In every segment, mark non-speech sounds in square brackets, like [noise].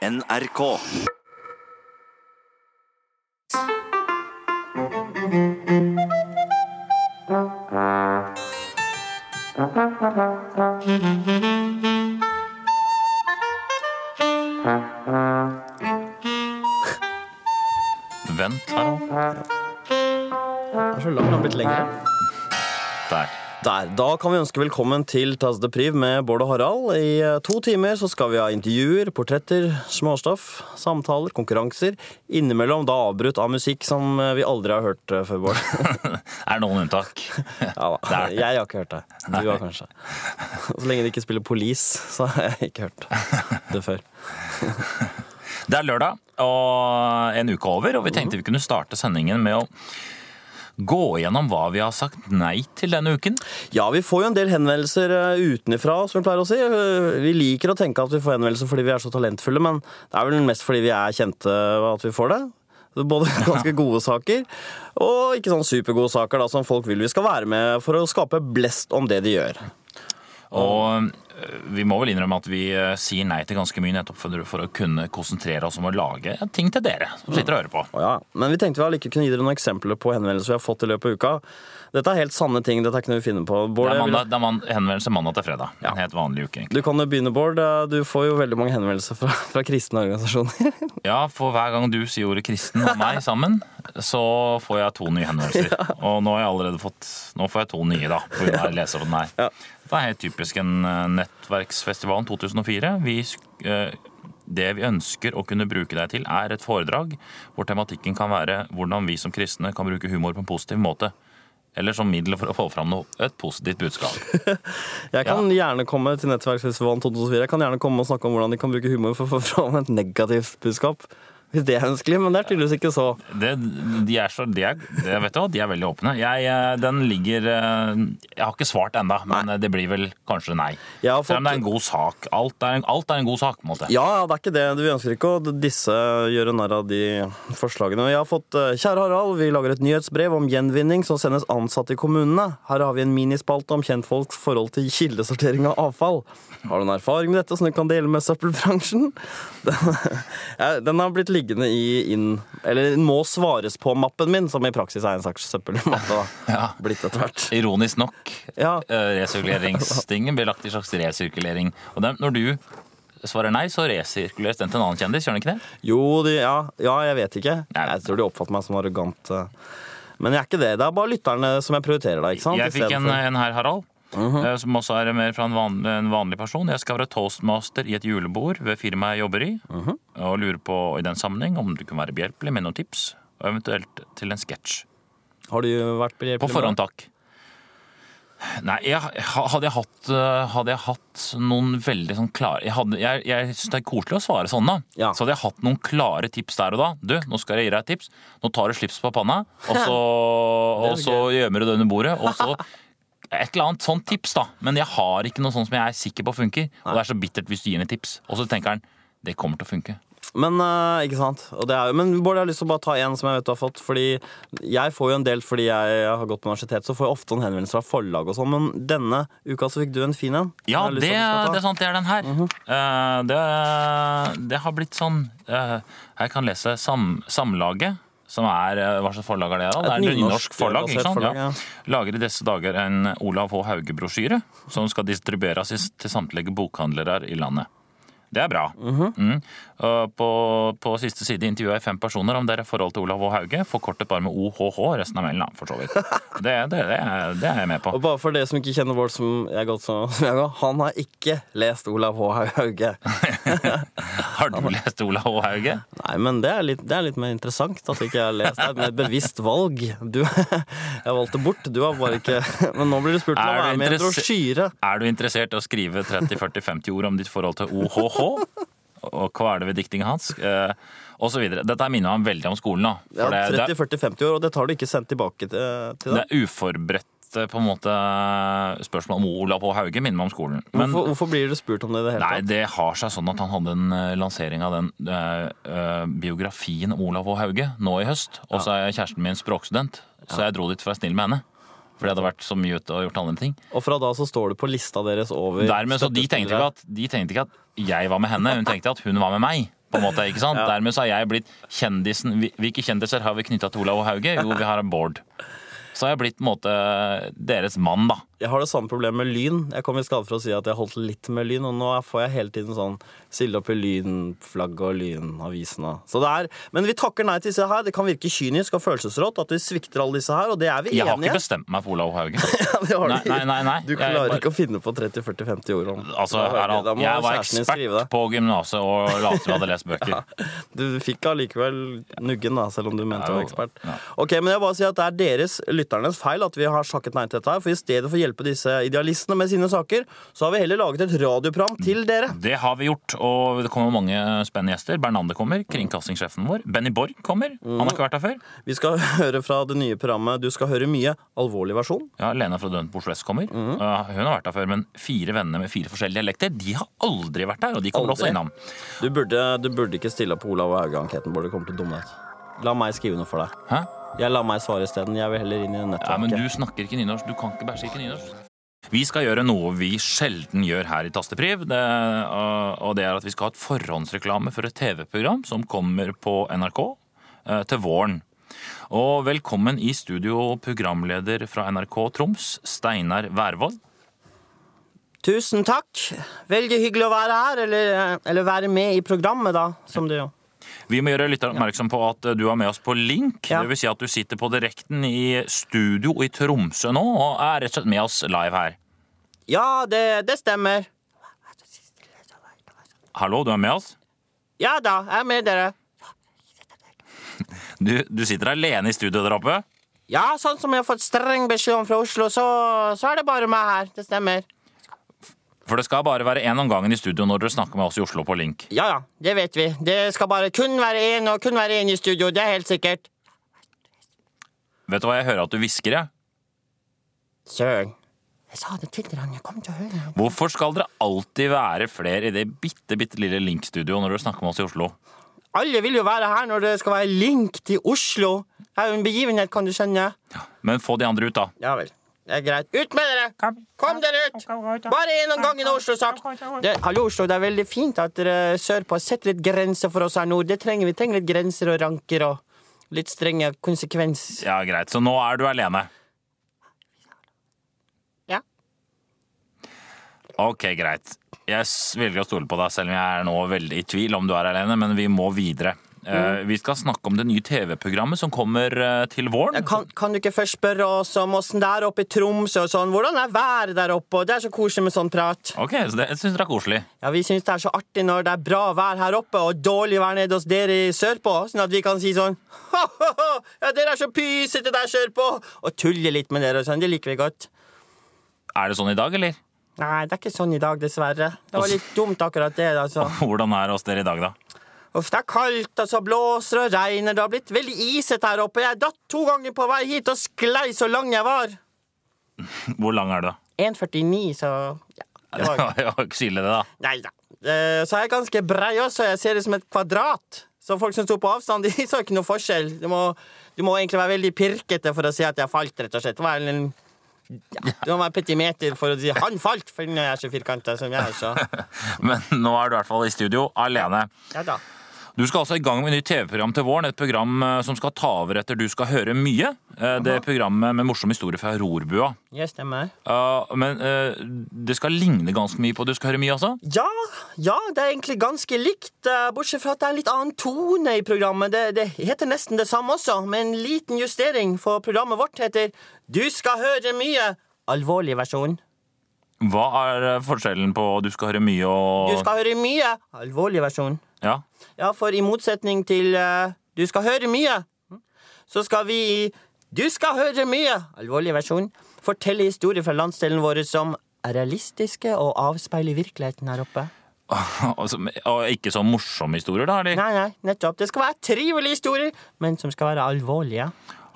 NRK. Kan vi ønske velkommen til Tas de Priv med Bård og Harald. I eh, to timer så skal vi ha intervjuer, portretter, småstoff, samtaler, konkurranser. Innimellom da avbrutt av musikk som eh, vi aldri har hørt eh, før, Bård. [laughs] Er det noen unntak? [laughs] Ja da. Jeg har ikke hørt det. Du har kanskje. Så lenge de ikke spiller Police, [laughs] så har jeg ikke hørt det før. Det er lørdag og en uke over, og vi tenkte vi kunne starte sendingen med å gå gjennom hva vi har sagt nei til denne uken. Ja, vi får jo en del henvendelser eh, utenfra, som vi pleier å si. Eh, Vi liker å tenke at vi får henvendelser fordi vi er så talentfulle, men det er vel mest fordi vi er kjente at vi får det. Både [laughs] ganske gode saker og ikke sånn supergode saker da, som folk vil vi skal være med for å skape blest om det de gjør. Og øh, vi må vel innrømme at vi øh, sier nei til ganske mye nettopp for, å kunne konsentrere oss om å lage ting til dere som sitter og hører på. Ja. Men vi tenkte vi ikke kunne gi dere noen eksempler på henvendelser vi har fått i løpet av uka. Dette er helt sanne ting. Dette er ikke noe vi finner på. Bård, Det er, mandag, det er man, henvendelse mandag til fredag. Ja. En helt vanlig uke, egentlig. Du kan jo begynne, Bård. Du får jo veldig mange henvendelser fra, fra kristne organisasjoner. [laughs] Ja, for hver gang du sier ordet kristen og meg sammen, så får jeg to nye henvendelser. [laughs] Og nå har jeg allerede fått Nå får jeg to nye, da. Leser den her. Ja. Det er helt typisk en eh, nettverksfestivalen 2004. Vi, eh, det vi ønsker å kunne bruke deg til, er et foredrag hvor tematikken kan være hvordan vi som kristne kan bruke humor på en positiv måte. Eller som middel for å få fram noe, et positivt budskap. [laughs] Jeg kan gjerne komme til Nettverksfestivalen 2004. Jeg kan gjerne komme og snakke om hvordan de kan bruke humor for å få fram et negativt budskap. Hvis det er ønskelig, men det er tydeligvis ikke så. Det, de er så, de er, det, vet du hva, de er veldig åpne. Jeg, eh, den ligger eh, Jeg har ikke svart ennå, men det blir vel kanskje nei. Fått... Selv om det er en god sak. Alt er, en- alt er en god sak, på en måte. Ja, det er ikke det. Vi ønsker ikke å disse gjøre narr av de forslagene. Jeg har fått eh, Kjære Harald, vi lager et nyhetsbrev om gjenvinning som sendes ansatte i kommunene. Her har vi en minispalte om kjentfolks forhold til kildesortering av avfall. Har du en erfaring med dette som du kan dele med søppelbransjen? [laughs] Den, den har blitt liggende i inn... Eller må svares på-mappen min, som i praksis er en slags søppelmappe. [laughs] Ja. Blitt etter hvert. Ironisk nok. Ja. eh, Resirkuleringstingen blir lagt i slags resirkulering. Og det, når du svarer nei, så resirkuleres den til en annen kjendis, gjør den ikke det? Jo, de, ja, ja, jeg vet ikke. Nei. Jeg tror de oppfatter meg som arrogant. eh. Men jeg er ikke det. Det er bare lytterne som jeg prioriterer, da. ikke sant? Jeg fikk en, en her, Harald. Eh, Som også er mer fra en vanlig, en vanlig person. Jeg skal være toastmaster i et julebord ved firmaet jeg jobber i. Og lurer på i den sammenheng om du kunne være behjelpelig med noen tips, og eventuelt til en sketsj. Har du vært behjelpelig? På forhånd, takk. Nei, jeg, hadde, jeg hatt, øh, hadde jeg hatt noen veldig sånn klare Jeg, hadde- jeg, jeg syns det er koselig å svare sånn, da. Ja. Så hadde jeg hatt noen klare tips der og da. Du, nå skal jeg gi deg et tips. Nå tar du slips på panna, og så, [laughs] og så gjemmer du det under bordet. Og så et eller annet sånt tips, da. Men jeg har ikke noe sånt som jeg er sikker på funker. Og det er så bittert hvis du gir meg tips, og så tenker han det kommer til å funke. Men uh, ikke sant? Og det er, men Bård, jeg har lyst til å bare ta en som jeg vet du har fått. Fordi jeg får jo en del fordi jeg har gått på universitet, så får jeg ofte en henvendelse fra forlag og sånn. Men denne uka så fikk du en fin en. Ja, det, det er sant. Det er den her. Eh, det, det har blitt sånn uh, Jeg kan lese sam, Samlaget. Som er, eh, Hva slags forlag er det? da? Det er Et nynorsk forlag. ikke sant? ja. Lager i disse dager en Olav H. Hauge-brosjyre som skal distribueres til samtlige bokhandlere i landet. Det er bra. Mhm. mm. På, på siste side intervjua jeg fem personer om deres forhold til Olav H. Hauge. Forkortet bare med OHH, resten av mailen, for så vidt. [laughs] Det, det, det, det er jeg med på. Og bare for dere som ikke kjenner Bård som jeg godt så, som jeg går, han har ikke lest Olav H. Hauge. [laughs] Har du lest Olav H. Hauge? Nei, men det er litt, det er litt mer interessant at ikke jeg har lest det. er et bevisst valg. Du, [laughs] jeg valgte bort. Du har bare ikke Men nå blir du spurt om å være med i en brosjyre. Er du interessert i å skrive 30-40-50 ord om ditt forhold til OHH? Og hva er det ved diktingen hans? Eh, og så videre. Dette minner ham veldig om skolen. da. Ja, For det, 30-40-50 år, og det tar du ikke sendt tilbake til, til det er uforberedt eh, på en måte spørsmål om Olav og Hauge minner meg om skolen. Men Hvorfor, hvorfor blir du spurt om det det hele nei, tatt? det har seg sånn at han hadde en eh, lansering av den eh, biografien om Olav og Hauge nå i høst. Og så er kjæresten min språkstudent, så jeg dro dit for å være snill med henne. For det hadde vært så mye ute og gjort andre ting. Og fra da så står du på lista deres over Dermed så de tenkte, ikke at, de tenkte ikke at jeg var med henne, hun tenkte at hun var med meg. på en måte, ikke sant? Dermed så har jeg blitt kjendisen Hvilke kjendiser har vi knytta til Olav og Hauge? Jo, vi har Bård. Så har jeg blitt på en måte deres mann, da. Jeg har det samme problemet med Lyn. Jeg kom i skade for å si at jeg holdt litt med Lyn, og nå får jeg hele tiden sånn silde opp i Lynflagget og Lynavisene. Så det er Men vi takker nei til disse her. Det kan virke kynisk og følelsesrått at vi svikter alle disse her, og det er vi enige. Jeg har ikke bestemt meg for Olav Haugen. [laughs] Ja, det har Nei, du. nei, nei, nei. Du Jeg klarer bare- ikke å finne på 30-40-50 ord om Altså, Harald, jeg var ekspert på gymnaset og lot som jeg hadde lest bøker. [laughs] Du fikk allikevel nuggen, da, selv om du mente du var ekspert. Ja. Ok, men jeg bare sier at Det er deres, lytternes, feil at vi har sakket nei til dette. her For i stedet for hjelpe disse idealistene med sine saker, så har vi heller laget et radioprogram til dere. Det har vi gjort, og det kommer mange spennende gjester. Bernander kommer, kringkastingssjefen vår. Benny Borg kommer. Han har ikke vært her før. Vi skal [laughs] høre fra det nye programmet Du skal høre mye, alvorlig versjon. Ja, Lena fra Dønt Oslo S kommer. Uh, Hun har vært her før, men fire venner med fire forskjellige dialekter De har aldri vært her, og de kommer Aldri. også innom. Du burde, du burde ikke stille opp på Olav Hauge-anketten, Bård. Det kommer til å dumme deg ut. La meg skrive noe for deg. Hæ? Jeg lar meg svare isteden. Jeg vil heller inn i Ja, men. Du snakker ikke nynorsk. Du kan ikke bæsje ikke nynorsk. Vi skal gjøre noe vi sjelden gjør her i Tastepriv. Det, og det er at vi skal ha et forhåndsreklame for et TV-program som kommer på NRK uh, til våren. Og velkommen i studio, programleder fra NRK Troms, Steinar Værvoll. Tusen takk. Veldig hyggelig å være her, eller, eller være med i programmet, da, som du Vi må gjøre litt oppmerksom på at uh, du er med oss på link. Ja. Vil si at du sitter på direkten i studio i Tromsø nå og er rett og slett med oss live her. Ja, det, det stemmer. Hallo, du er med oss? Ja da, jeg er med dere. [laughs] Du, du sitter alene i studio der oppe? Ja, sånn som jeg har fått streng beskjed om fra Oslo, så, så er det bare meg her. Det stemmer. For det skal bare være én om gangen i studio når dere snakker med oss i Oslo på link. Ja ja, det vet vi. Det skal bare kun være én og kun være én i studio. Det er helt sikkert. Vet du hva jeg hører at du hvisker, jeg? Søren. Jeg sa det til dere. Jeg kommer til å høre det. Hvorfor skal dere alltid være flere i det bitte, bitte lille Link-studioet når dere snakker med oss i Oslo? Alle vil jo være her når det skal være link til Oslo. Det er jo en begivenhet, kan du skjønne. Men få de andre ut, da. Ja vel. Det er greit. Ut med dere! Kom dere ut! Bare én gang i Oslo sagt. Det, hallo, Oslo. Det er veldig fint at dere sørpå setter litt grenser for oss her nord. Det trenger vi. trenger litt grenser og ranker og litt strenge konsekvens. Ja, greit. Så nå er du alene. Ja. Ok, greit. Jeg velger å stole på deg, selv om jeg er nå veldig i tvil om du er alene, men vi må videre. Eh, vi skal snakke om det nye TV-programmet som kommer eh, til våren. Kan, kan du ikke først spørre oss om åssen det er oppe i Tromsø og sånn? Hvordan er været der oppe? Og Det er så koselig med sånn prat. Ok, så det syns dere er koselig. Ja, Vi syns det er så artig når det er bra vær her oppe og dårlig vær nede hos dere i sørpå, sånn at vi kan si sånn «Ha-ha-ha, Ja, dere er så pysete der sørpå! Og tulle litt med dere og sånn. Det liker vi godt. Er det sånn i dag, eller? Nei, det er ikke sånn i dag, dessverre. Det var litt dumt, akkurat det. altså. [laughs] Hvordan er det hos dere i dag, da? Uff, det er kaldt, og så blåser og regner. Det har blitt veldig isete her oppe. Jeg datt to ganger på vei hit og sklei så lang jeg var. [laughs] Hvor lang er du, da? 1,49, så ja, det var Det var ikke så ille, det, da. Nei da. Eh, Så er jeg ganske brei også. Jeg ser ut som et kvadrat. Så folk som sto på avstand, [laughs] de så ikke noe forskjell. Du må, du må egentlig være veldig pirkete for å si at jeg falt, rett og slett. Det var en, ja, du må være petimeter for å si 'han falt', for når jeg er så firkanta som jeg er. Så. [laughs] Men nå er du i hvert fall i studio alene. Ja da. Du skal altså i gang med nytt TV-program til våren. Et program eh, som skal ta over etter Du skal høre mye. Det er programmet med morsom historie fra Rorbua. Ja, stemmer. Eh, Men eh, det skal ligne ganske mye på Du skal høre mye, altså? Ja, ja, det er egentlig ganske likt, eh, bortsett fra at det er en litt annen tone i programmet. Det, det heter nesten det samme også, med en liten justering, for programmet vårt heter Du skal høre mye. Alvorlig versjon. Hva er eh, forskjellen på Du skal høre mye og Du skal høre mye. Alvorlig versjon. Ja. Ja, for i motsetning til uh, Du skal høre mye, så skal vi i Du skal høre mye, alvorlig versjon, fortelle historier fra landsdelen vår som er realistiske og avspeiler virkeligheten her oppe. [laughs] Og ikke så morsomme historier, da? eller? Nei, nei, nettopp. Det skal være trivelige historier, men som skal være alvorlige.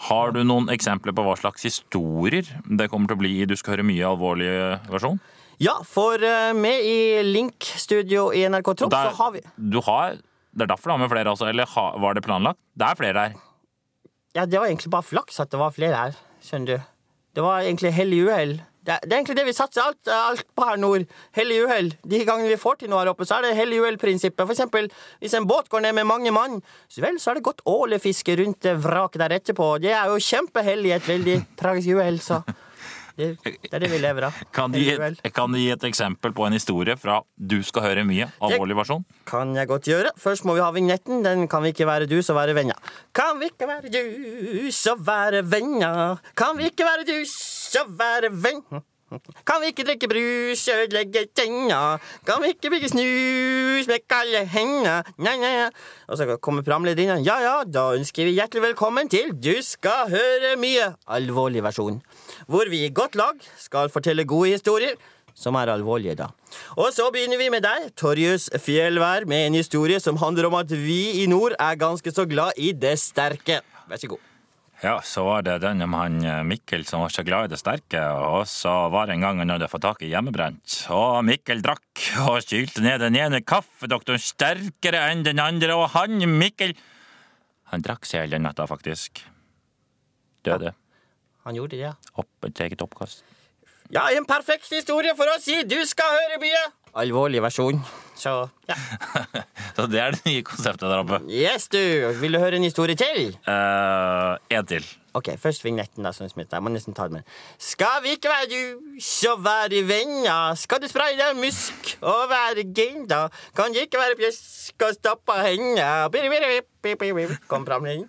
Har du noen eksempler på hva slags historier det kommer til å bli i Du skal høre mye alvorlig versjon? Ja, for eh, med i Link-studio i NRK Troms, så har vi Du har, det er derfor du har med flere, altså? Eller ha, var det planlagt? Det er flere her. Ja, det var egentlig bare flaks at det var flere her, skjønner du. Det var egentlig hell i uhell. Det, det er egentlig det vi satser alt, alt på her nord. Hell i uhell. De gangene vi får til noe her oppe, så er det hell i uhell-prinsippet. For eksempel, hvis en båt går ned med mange mann, så vel, så er det godt ålefiske rundt det vraket der etterpå. Det er jo kjempehell i et veldig tragisk uhell, så det, det er det vi lever av. Kan du, gi kan du gi et eksempel på en historie fra Du skal høre mye, alvorlig versjon? Kan jeg godt gjøre. Først må vi ha vignetten. Den kan vi ikke være du, så være venner. Kan vi ikke være du, så være venner. Kan vi ikke være du, så være venner. Kan vi ikke drikke brus, ødelegge tenna? Kan vi ikke bygge snus med kalde hender? Nei, nei, nei. Og så kommer programlederen. Ja, ja, da ønsker vi hjertelig velkommen til Du skal høre mye. Alvorlig versjon. Hvor vi i godt lag skal fortelle gode historier som er alvorlige, da. Og så begynner vi med deg, Torjus Fjellvær, med en historie som handler om at vi i nord er ganske så glad i det sterke. Vær så god. Ja, så var det den om han eh, Mikkel som var så glad i det sterke, og så var det en gang han hadde fått tak i hjemmebrent. Og Mikkel drakk og kylte ned den ene kaffedoktoren sterkere enn den andre, og han Mikkel Han drakk seg hele natta, faktisk. Døde. Han gjorde det, ja. Opp et eget oppkast. Ja, en perfekt historie for å si du skal høre mye. Alvorlig versjon. Så, ja. [laughs] Så det er det nye konseptet der oppe. Yes, du. Vil du høre en historie til? Eh, en til. Ok, først vignetten, da. Som smitter. Jeg må nesten ta den med. Skal vi ikke være du, så være venner. Skal du spraye deg musk og være gain. Kan det ikke være pjusk og stappe bip. Kom fram, Linn.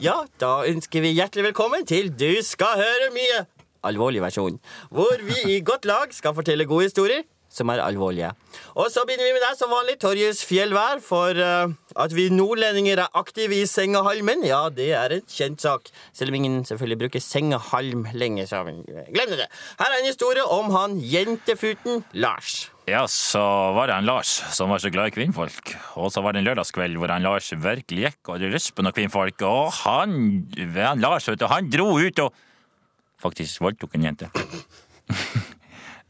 Ja, da ønsker vi hjertelig velkommen til Du skal høre mye. Alvorlig versjon. Hvor vi i godt lag skal fortelle gode historier som er alvorlige. Og så begynner vi med deg som vanlig, Torjus Fjellvær, for uh, at vi nordlendinger er aktive i sengehalmen. Ja, det er en kjent sak. Selv om ingen selvfølgelig bruker sengehalm lenger, så glem det. Her er en historie om han jentefuten Lars. Ja, så var det en Lars som var så glad i kvinnfolk. Og så var det en lørdagskveld hvor han Lars virkelig gikk og hadde lyst på noen kvinnfolk. Og han, han Lars, vet du, han dro ut og faktisk voldtok en jente.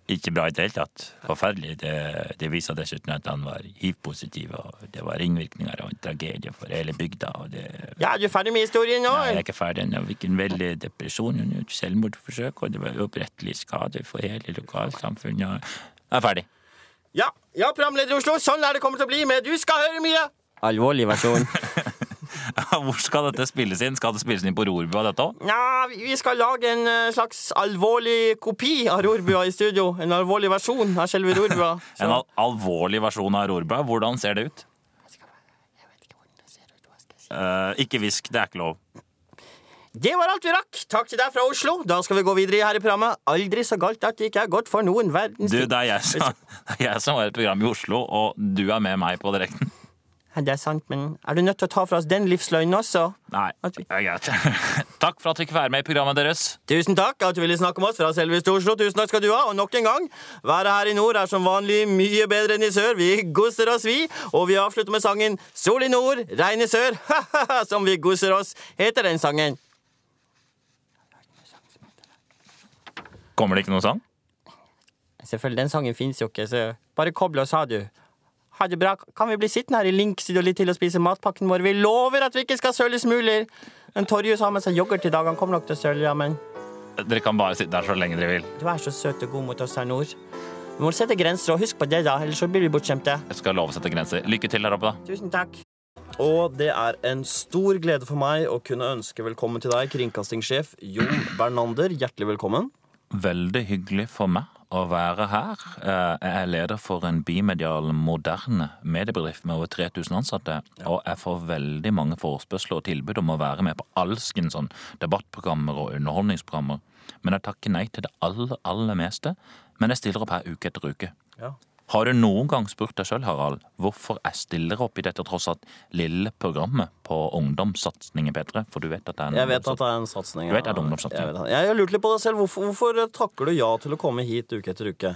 Ikke bra i det hele tatt. Forferdelig. Det, det viser dessuten at han var hiv-positiv, og det var ringvirkninger og en tragedie for hele bygda. Og det, Ja, er du ferdig med historien nå? Nei, jeg er ikke ferdig ennå. Vi fikk en veldig depresjon under selvmordsforsøk, og det var uopprettelige skade for hele lokalsamfunnet. Jeg er ferdig. Ja, ja, programleder i Oslo, sånn er det kommer til å bli med Du skal høre mye. Alvorlig versjon. [laughs] [laughs] Hvor skal dette spilles inn? Skal det spilles inn på Rorbua, dette òg? Ja, vi skal lage en eh, slags alvorlig kopi av Rorbua i studio. En alvorlig versjon av selve Rorbua. [laughs] Så- En al alvorlig versjon av Rorbua. Hvordan ser det ut? Uh, ikke hvisk, det er ikke lov. Det var alt vi rakk. Takk til deg fra Oslo. Da skal vi gå videre her i programmet. Aldri så galt at det ikke er godt for noen verdens Du, det er jeg som, [laughs] det er jeg som har et program i Oslo, og du er med meg på direkten. Det er sant, men er du nødt til å ta fra oss den livsløgnen også? Nei, det er greit. [laughs] Takk for at vi fikk være med i programmet deres. Tusen takk at du ville snakke med oss fra selveste Oslo. Tusen takk skal du ha. Og nok en gang, været her i nord er som vanlig mye bedre enn i sør. Vi gosser oss, vi. Og vi avslutter med sangen Sol i nord, regn i sør. [laughs] som vi gosser oss, heter den sangen. Kommer det ikke noen sang? Selvfølgelig, den sangen fins jo ikke, så bare kobl oss, ha du. Ha det bra. Kan vi bli sittende her i Link-studio litt til og spise matpakken vår? Vi lover at vi ikke skal søle smuler. Men Torjus har med seg yoghurt i dag. Han kommer nok til å søle, ja, men Dere kan bare sitte der så lenge dere vil. du er så søt og god mot oss her nord. Vi må sette grenser, og husk på det, da, ellers så blir vi bortskjemte. Jeg skal love å sette grenser. Lykke til der oppe, da. Tusen takk. Og det er en stor glede for meg å kunne ønske velkommen til deg, kringkastingssjef Jon Bernander. Hjertelig velkommen. Veldig hyggelig for meg å være her. Eh, Jeg er leder for en bimedial, moderne mediebedrift med over 3000 ansatte. Og jeg får veldig mange forespørsler og tilbud om å være med på alskens sånn debattprogrammer og underholdningsprogrammer. Men jeg takker nei til det aller, aller meste. Men jeg stiller opp her uke etter uke. Ja. Har du noen gang spurt deg sjøl, Harald, hvorfor jeg stiller opp i dette tross alt lille programmet på ungdomssatsingen, Petre? For du vet at det er en Jeg vet at det er en satsing. Du vet det er ungdomssatsing. Jeg, jeg har lurt litt på deg selv. Hvorfor, hvorfor takker du ja til å komme hit uke etter uke?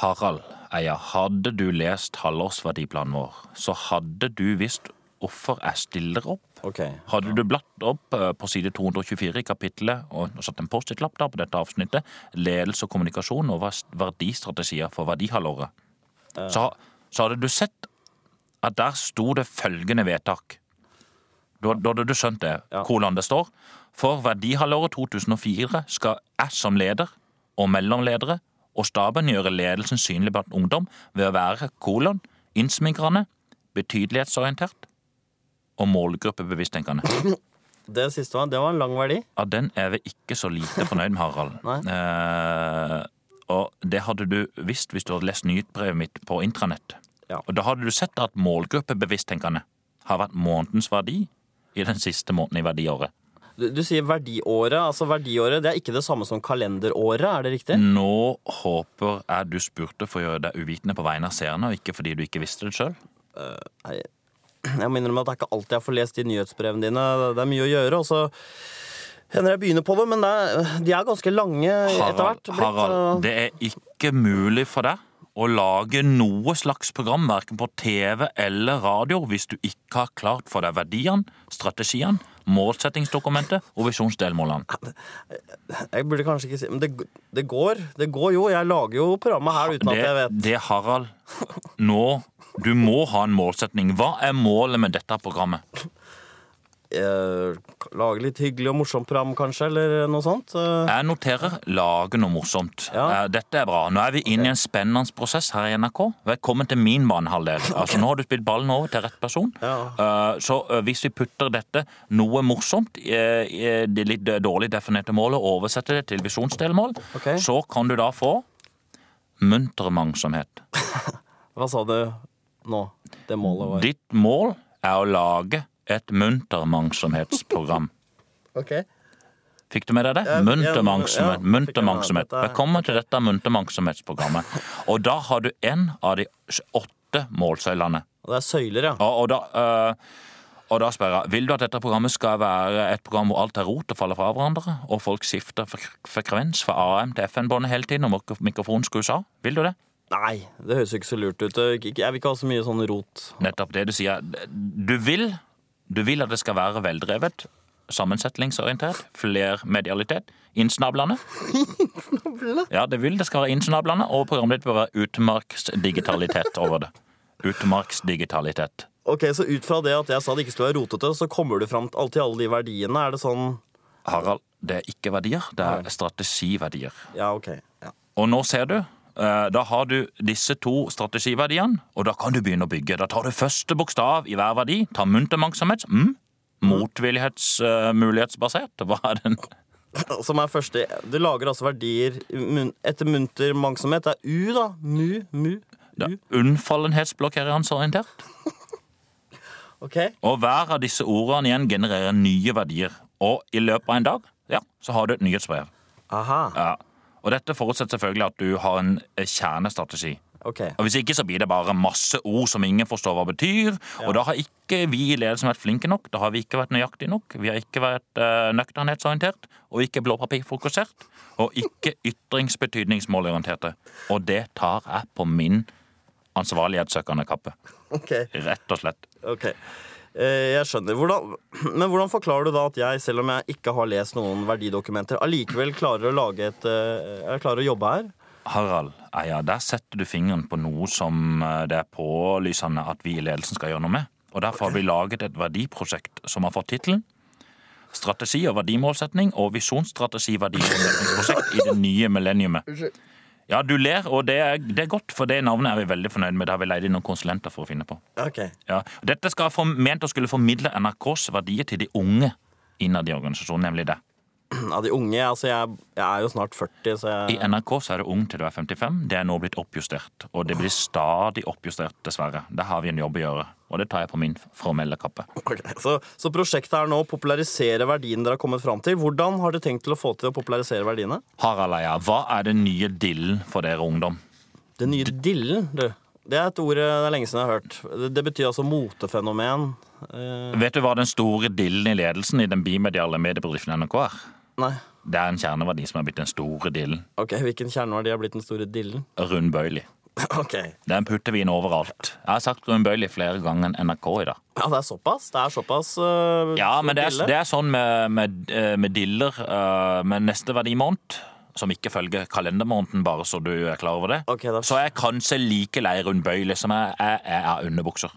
Harald Eia, hadde du lest halvårsverdiplanen vår, så hadde du visst hvorfor jeg stiller opp. Ok. Hadde du blatt opp eh, på side 224 i kapittelet og satt en Post-It-lapp der på dette avsnittet, ledelse og kommunikasjon og verdistrategier for verdihalvåret, så, så hadde du sett at der sto det følgende vedtak. Da, da hadde du skjønt det, Ja. hvordan det står. For verdihalvåret 2004 skal jeg som leder og mellomledere og staben gjøre ledelsen synlig blant ungdom ved å være kolon, innsmigrende, betydelighetsorientert og målgruppebevisstenkende. [clears throat] Det siste var, det var en lang verdi. Ja, den er vi ikke så lite fornøyd med, Harald. Eh, og det hadde du visst hvis du hadde lest nyhetsbrevet mitt på intranett. Ja. Og da hadde du sett at målgruppebevisstenkende har vært månedens verdi i den siste måneden i verdiåret. Du, du sier verdiåret. altså Verdiåret det er ikke det samme som kalenderåret, er det riktig? Nå håper jeg du spurte for å gjøre deg uvitende på vegne av seerne, og ikke fordi du ikke visste det sjøl. Nei, jeg må innrømme at det er ikke alltid jeg får lest de nyhetsbrevene dine. Det er mye å gjøre. og så hender jeg begynner på det, men det er, de er ganske lange etter hvert. Harald, det er ikke mulig for deg å lage noe slags program, verken på TV eller radio, hvis du ikke har klart for deg verdiene, strategiene, målsettingsdokumentet og visjonsdelmålene. Jeg burde kanskje ikke si Men det, det går. Det går jo. Jeg lager jo programmet her uten at jeg vet. det, Harald, nå Du må ha en målsetning. Hva er målet med dette programmet? [laughs] Eh, lage litt hyggelig og morsomt program, kanskje, eller noe sånt. Eh, Jeg noterer lage noe morsomt. Ja. Eh, Dette er bra. Nå er vi inne i en spennende prosess her i NRK. Velkommen til min banehalvdel. Altså, nå har du spilt ballen over til rett person. Ja. Eh, Så hvis vi putter dette noe morsomt eh, i det litt dårlig definerte målet og oversetter det til visjonsdelmål, okay. så kan du da få munter mangsomhet. [laughs] hva sa du nå? Det målet var Ditt mål er å lage et muntermangsomhetsprogram. Ok. Fikk du med deg det? Ja, Muntermangsomhet. ja, Velkommen til dette muntermangsomhetsprogrammet. Og da har du en av de åtte målsøylene. Og det er søyler, ja. Og, og, da, øh, og da spør jeg vil du at dette programmet skal være et program hvor alt er rot og faller fra hverandre, og folk skifter fre- frekvens fra AM til FN-båndet hele tiden, og mikro- mikrofonen skrus av? Vil du det? Nei, det høres jo ikke så lurt ut. Jeg vil ikke ha så mye sånn rot. Nettopp det du sier. Du vil, du vil at det skal være veldrevet, sammensetningsorientert, flermedialitet, innsnablende. Ja, det vil det skal være innsnablende, og programmet ditt bør være utmarksdigitalitet over det. Utmarksdigitalitet. Ok, Så ut fra det at jeg sa det ikke skulle være rotete, så kommer du fram til alle de verdiene? Er det sånn Harald, det er ikke verdier, det er strategiverdier. Ja, ok. Ja. Og nå ser du, da har du disse to strategiverdiene, og da kan du begynne å bygge. Da tar du første bokstav i hver verdi, tar muntermangsomhet, mm. motvillighetsmulighetsbasert, hva er den? Som er første Du lager altså verdier etter munter mangsomhet. Det er U, da. Mu, mu, u. Unnfallenhetsblokkereringsorientert. [laughs] okay. Og hver av disse ordene igjen genererer nye verdier. Og i løpet av en dag, ja, så har du et nyhetsbrev. Aha. Ja. Og dette forutsetter selvfølgelig at du har en eh, kjernestrategi. Okay. Og Hvis ikke så blir det bare masse ord som ingen forstår hva betyr. Og da har ikke vi i ledelsen vært flinke nok. Da har vi ikke vært nøyaktige nok. Vi har ikke vært uh, nøkternhetsorientert, og ikke blåpapirfokusert. Og ikke [laughs] ytringsbetydningsmålorienterte. Og det tar jeg på min ansvarlighetssøkende kappe. ok. Rett og slett. ok. Eh, Jeg skjønner. Hvordan, [clears throat] men hvordan forklarer du da at jeg, selv om jeg ikke har lest noen verdidokumenter, allikevel klarer å lage et eh, Jeg klarer å jobbe her? Harald, ja, ja, der setter du fingeren på noe som eh, det er pålysende at vi i ledelsen skal gjøre noe med. Og Derfor har vi laget et verdiprosjekt som har fått tittelen Strategi og verdimålsetning og visjonsstrategi verdimålsetningsprosjekt i det nye millenniumet. Ja, du ler, og det er, det er godt, for det navnet er vi veldig fornøyd med. Det har vi leid inn noen konsulenter for å finne på. Ok. Ja. Dette skal for, ment å skulle formidle NRKs verdier til de unge innad i organisasjonen, nemlig det. [clears throat] Av de unge Altså, jeg, jeg er jo snart 40, så I NRK så er det ung til du er 55. Det er nå blitt oppjustert. Og det blir stadig oppjustert, dessverre. Der har vi en jobb å gjøre. Og det tar jeg på min formelle kappe. Okay, så, så prosjektet er nå å popularisere verdiene dere har kommet fram til. Hvordan har dere tenkt til å få til å popularisere verdiene? Harald Eia, hva er den nye dillen for dere ungdom? Den nye dillen, du. Det er et ord eh, det er lenge siden jeg har hørt. Det, det betyr altså motefenomen. Eh, Vet du hva den store dillen i ledelsen i den bimediale mediebedriften NRK er? Nei. Det er en kjerneverdi som er blitt den store dillen. Ok, Hvilken kjerneverdi har blitt den store dillen? [laughs] Rundbøylig. Ok. Den putter vi inn overalt. Jeg har sagt rundbøylig flere ganger enn NRK i dag. Ja, det er såpass? Det er såpass uh, Ja, men det er, det er sånn med, med, eh, med diller uh, med neste verdimåned, som ikke følger kalendermåneden, bare så du er klar over det. Ok, da. Så er jeg kanskje like lei rundbøylig som jeg er, er av underbukser.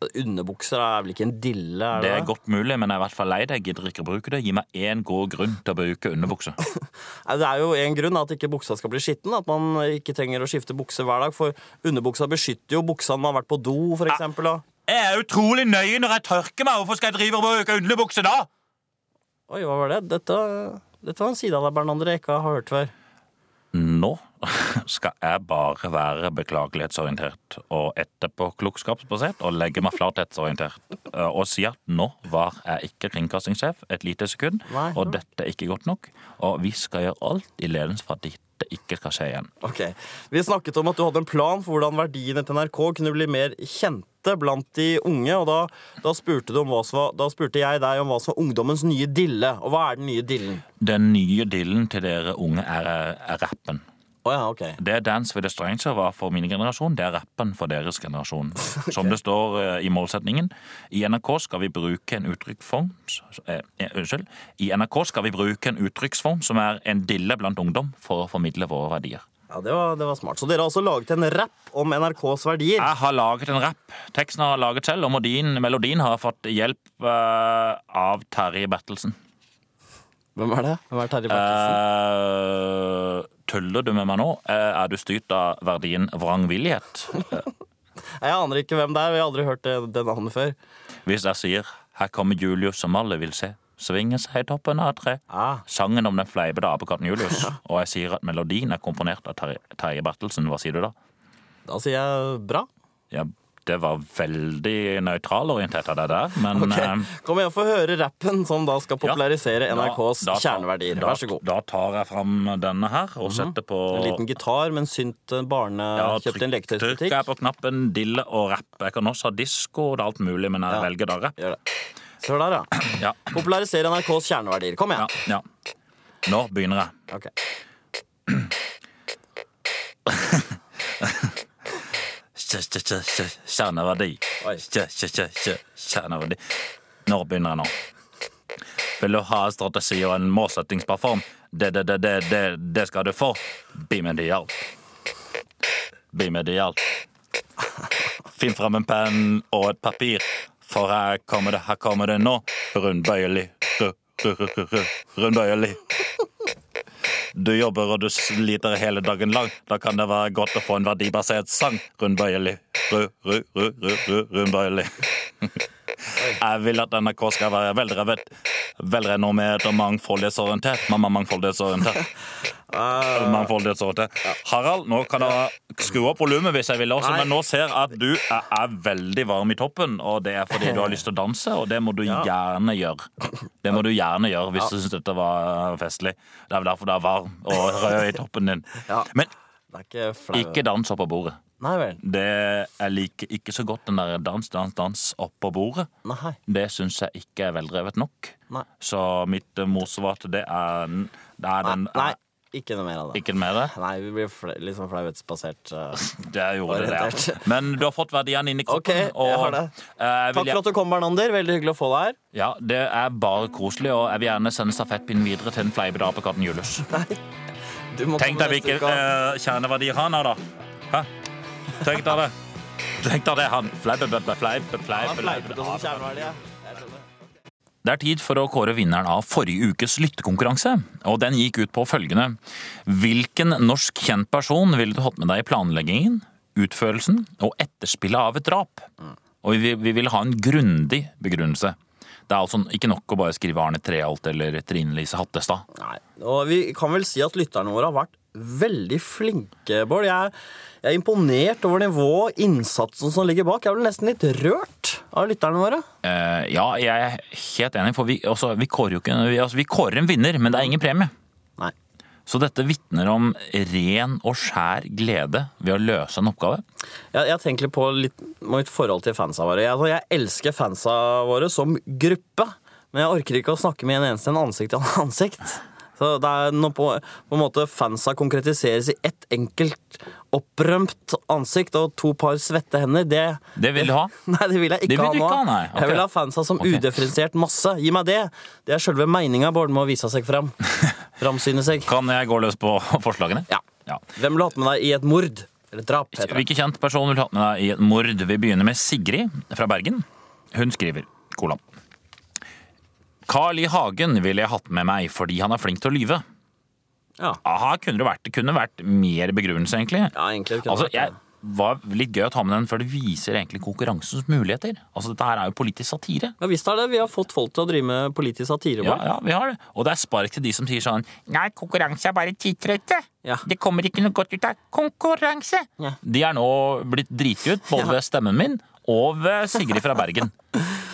Underbukser er vel ikke en dille? er Det det er godt mulig, men jeg er i hvert fall lei det. Jeg gidder ikke å bruke det. Gi meg én god grunn til å bruke underbukse. [laughs] Det er jo en grunn at ikke buksa skal bli skitten. At man ikke trenger å skifte bukse hver dag. For underbuksa beskytter jo buksa når man har vært på do, for eksempel. Jeg er utrolig nøye når jeg tørker meg. Hvorfor skal jeg drive og bruke underbukse da? Oi, hva var det? Dette, dette var en side av deg, Bernander, jeg ikke har hørt før. Nå skal jeg bare være beklagelighetsorientert og etterpåklokskapsbasert og legge meg flathetsorientert eh, og si at nå var jeg ikke kringkastingssjef et lite sekund, og dette er ikke godt nok. Og vi skal gjøre alt i ledelse for at dette ikke skal skje igjen. Ok, Vi snakket om at du hadde en plan for hvordan verdiene til NRK kunne bli mer kjente blant de unge. og Da, da, spurte, var, da spurte jeg deg om hva som var ungdommens nye dille. Og hva er den nye dillen? Den nye dillen til dere unge er, er rappen. Å ja, ok. Det Dance with a Stranger var for min generasjon, det er rappen for deres generasjon. [laughs] Som det står eh, i målsetningen. I NRK skal vi bruke en uttrykksform eh, eh, Unnskyld. I NRK skal vi bruke en uttrykksform som er en dille blant ungdom, for å formidle våre verdier. Ja, det var, det var smart. Så dere har også laget en rapp om NRKs verdier? Jeg har laget en rapp. Teksten har jeg laget selv, og melodien, melodien har fått hjelp eh, av Terje Bertelsen. Hvem er det? Hvem er Terje Bertelsen? Eh, tuller du med meg nå? Eh, er du styrt av verdien vrangvillighet? [laughs] Jeg aner ikke hvem det er. Vi har aldri hørt det, det navnet før. Hvis jeg sier 'Her kommer Julius som alle vil se', svinge seg i toppen av et tre. Ah, Sangen om den fleipete apekatten Julius. [laughs] Og jeg sier at melodien er komponert av Terje Bertelsen. Hva sier du da? da sier jeg bra. Ja, det var veldig nøytralorientert av deg der, men Ok, eh, Kom igjen, få høre rappen som da skal popularisere NRKs da da, kjerneverdier. Vær så god. Da, Da tar jeg fram denne her og setter på En liten gitar med en synt barne Ja, kjøpt i en leketøysbutikk. Trykker jeg på knappen dille og rapp. Jeg kan også ha disko og alt mulig, men jeg Ja. velger da rapp. Hør der, ja. [clears throat] Ja, Popularisere NRKs kjerneverdier. Kom igjen. ja. Nå begynner jeg. Ok. [clears throat] [clears throat] Kjerneverdi. Kjerneverdi. Når begynner jeg nå. Vil du ha en strategi og en målsettingsplattform? Det, det, det, det, det, skal du få. Bimedial. Bimedial. Finn fram en penn og et papir, for her kommer det, her kommer det nå. Rundbøyelig. Ru- ru- ru- ru- ru- Rundbøyelig. Du jobber og du sliter hele dagen lang. Da kan det være godt å få en verdibasert sang. Rundbøyelig. Ru, ru, ru, ru, ru, rundbøyelig. [laughs] Jeg vil at NRK skal være veldrevet, velrenommert og mangfoldighetsorientert. Mamma mangfoldighetsorientert. Mangfoldighetsorientert. Harald, nå kan du skru opp volumet hvis jeg vil også, men nå ser jeg at du er, er veldig varm i toppen, og det er fordi du har lyst til å danse, og det må du gjerne gjøre. Det må du gjerne gjøre hvis du syns dette var festlig. Det er vel derfor du er varm og rød i toppen din. Ja. Men ikke ikke dans oppå bordet. Nei vel. Det Jeg liker ikke så godt den der dans, dans, dans oppå bordet. Nei. Det syns jeg ikke er veldrevet nok. Nei. Så mitt morsvar til det er, det er den Nei. Ikke noe mer av det. Ikke mer det? Nei, vi blir fle litt sånn flauhetsbasert. uh. [laughs] Det gjorde det. Ja. Men du har fått verdiene inn i kroppen. Ok, jeg har det. eh, vil Takk for at du kom, Bernander. Veldig hyggelig å få deg her. Ja, Det er bare koselig, og jeg vil gjerne sende stafettpinnen videre til en fleipete apekatten Julius. Du må Tenk deg hvilke uh, eh, kjerneverdier han har, da. Hæ? Tenk deg det. Tenk deg det, han. Fleip, fleip, fleip, fleip, fleip. Det er tid for å kåre vinneren av forrige ukes lyttekonkurranse. Og den gikk ut på følgende. Hvilken norsk kjent person ville du hatt med deg i planleggingen, utførelsen og etterspillet av et drap? Og vi, vi vil ha en grundig begrunnelse. Det er altså ikke nok å bare skrive Arne Treholt eller Trine Lise Hattestad. Nei. Og vi kan vel si at lytterne våre har vært veldig flinke, Bård. Jeg, jeg er imponert over nivået og innsatsen som ligger bak. Jeg blir nesten litt rørt av lytterne våre. Uh, ja, jeg er helt enig, for vi, også, vi, kårer jo ikke, vi, altså, vi kårer en vinner, men det er ingen premie. Nei. Så dette vitner om ren og skjær glede ved å løse en oppgave. Jeg, jeg tenker litt på litt, mitt forhold til fansa våre. Jeg, altså, jeg elsker fansa våre som gruppe, men jeg orker ikke å snakke med en eneste en ansikt til ansikt. Så det er når på, på en måte fansa konkretiseres i ett enkelt opprømt ansikt og to par svette hender. Det, Det vil du ha. [laughs] Nei, det vil jeg ikke vil ha nå. ikke ha, nei. Ok. Jeg vil ha fansa som okay. udifferensiert masse. Gi meg det. Det er sjølve meninga Bård med å vise seg fram. [laughs] Framsyne seg. Kan jeg gå løs på forslagene? Ja. Ja. Hvem ville hatt med deg i et mord? Eller drap, heter det. Hvilken kjent person vil du ha med deg i et mord? Vi begynner med Sigrid fra Bergen. Hun skriver, kolon. Carl I. Hagen ville jeg hatt med meg fordi han er flink til å lyve. Ja, Aha, kunne det vært, kunne vært mer begrunnelse, egentlig. ja egentlig. kunne Altså, vært jeg var litt gøy å ta med den, for det viser egentlig konkurransens muligheter. Altså, Dette her er jo politisk satire. Ja visst er det. Vi har fått folk til å drive med politisk satire. Ja, ja, vi har det. Og det er spark til de som sier sånn Nei, konkurranse er bare tidsrette. Ja. Det kommer ikke noe godt ut av konkurranse. Ja. De er nå blitt driti ut, både ved stemmen min og Sigrid fra Bergen.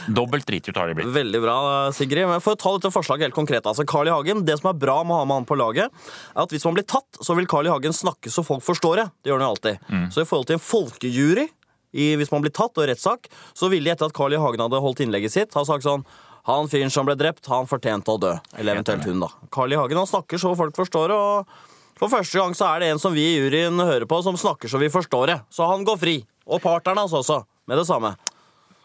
Dobbelt driti har de blitt. Veldig bra, Sigrid. Men for å ta dette forslaget helt konkret. altså Carl I. Hagen, Det som er bra med å ha med han på laget, er at hvis man blir tatt, så vil Carl I. Hagen snakke så folk forstår det. Det gjør han jo alltid. Mm. Så i forhold til en folkejury, i, hvis man blir tatt og rettssak, så ville de etter at Carl I. Hagen hadde holdt innlegget sitt, ha sagt sånn Han fyren som ble drept, han fortjente å dø. Eller eventuelt hun, da. Carl I. Hagen han snakker så folk forstår det, og for første gang så er det en som vi i juryen hører på, som snakker så vi forstår det. Så han går fri. Og partneren hans også, med det samme.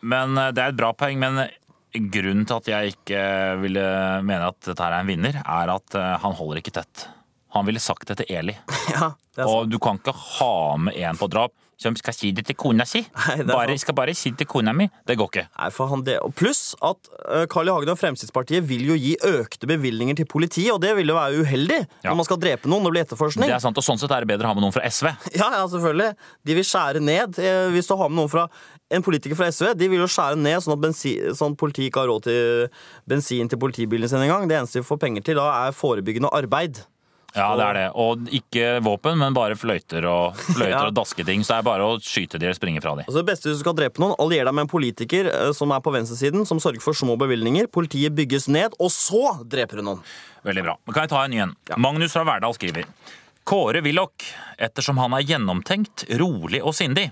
Men eh, Det er et bra poeng. men Grunnen til at jeg ikke ville mene at dette her er en vinner, er at eh, han holder ikke tett. Han ville sagt det til Eli. [laughs] Ja, er. Og du kan ikke ha med en på drap som skal si det til kona si. [laughs] Nei, Bare, skal bare si det til kona mi. Det går ikke. Nei, for han det. Og Pluss at uh, Carl I. Hagen og Fremskrittspartiet vil jo gi økte bevilgninger til politiet, og det vil jo være uheldig Ja. når man skal drepe noen og bli etterforskning. Det er sant, og Sånn sett er det bedre å ha med noen fra SV. [laughs] Ja, ja, selvfølgelig. De vil skjære ned. Eh, Hvis du har med noen fra en politiker fra SV, de vil jo skjære ned sånn at bensin, sånn politiet ikke har råd til bensin til politibilene sine engang. Det eneste de får penger til da, er forebyggende arbeid. Ja, det er det. Og ikke våpen, men bare fløyter og, [laughs] fløyter Ja. og dasketing. Så det er bare å skyte de eller springe fra de. Altså det beste hvis du skal drepe noen, Allier deg med en politiker eh, som er på venstresiden, som sørger for små bevilgninger. Politiet bygges ned, og så dreper du noen. Veldig bra. Kan jeg ta en ny en? Magnus fra Verdal skriver Kåre Willoch, ettersom han er gjennomtenkt, rolig og sindig.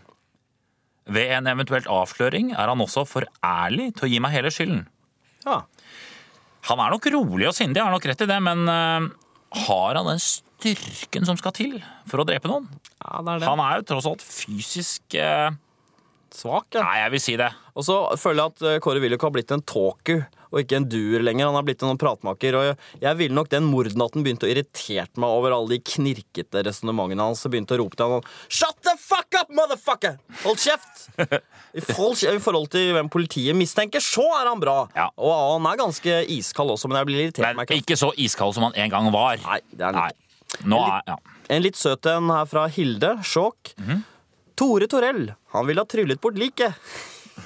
Ved en eventuelt avsløring er han også for ærlig til å gi meg hele skylden. Ja. Han er nok rolig og sindig, jeg har nok rett i det, men eh, har han den styrken som skal til for å drepe noen? ja, det er det. Han er jo tross alt fysisk eh, Svak, ja. Nei, jeg vil si det. Og så føler jeg at eh, Kåre Willoch har blitt en talker og ikke en duer lenger. Han har blitt en pratmaker. Og jeg, jeg ville nok den mordnatten begynte å irritere meg over alle de knirkete resonnementene hans. og Begynte å rope til han Shut the motherfucker! Hold kjeft! I forhold, til hvem politiet mistenker, så er han bra. Ja. Og han er ganske iskald også, men jeg blir irritert. Men ikke så iskald som han en gang var. Nei, det er Nei. Nå er, ja. En litt søt en her fra Hilde. Sjåk. -hmm. Tore Torell. Han ville ha tryllet bort liket.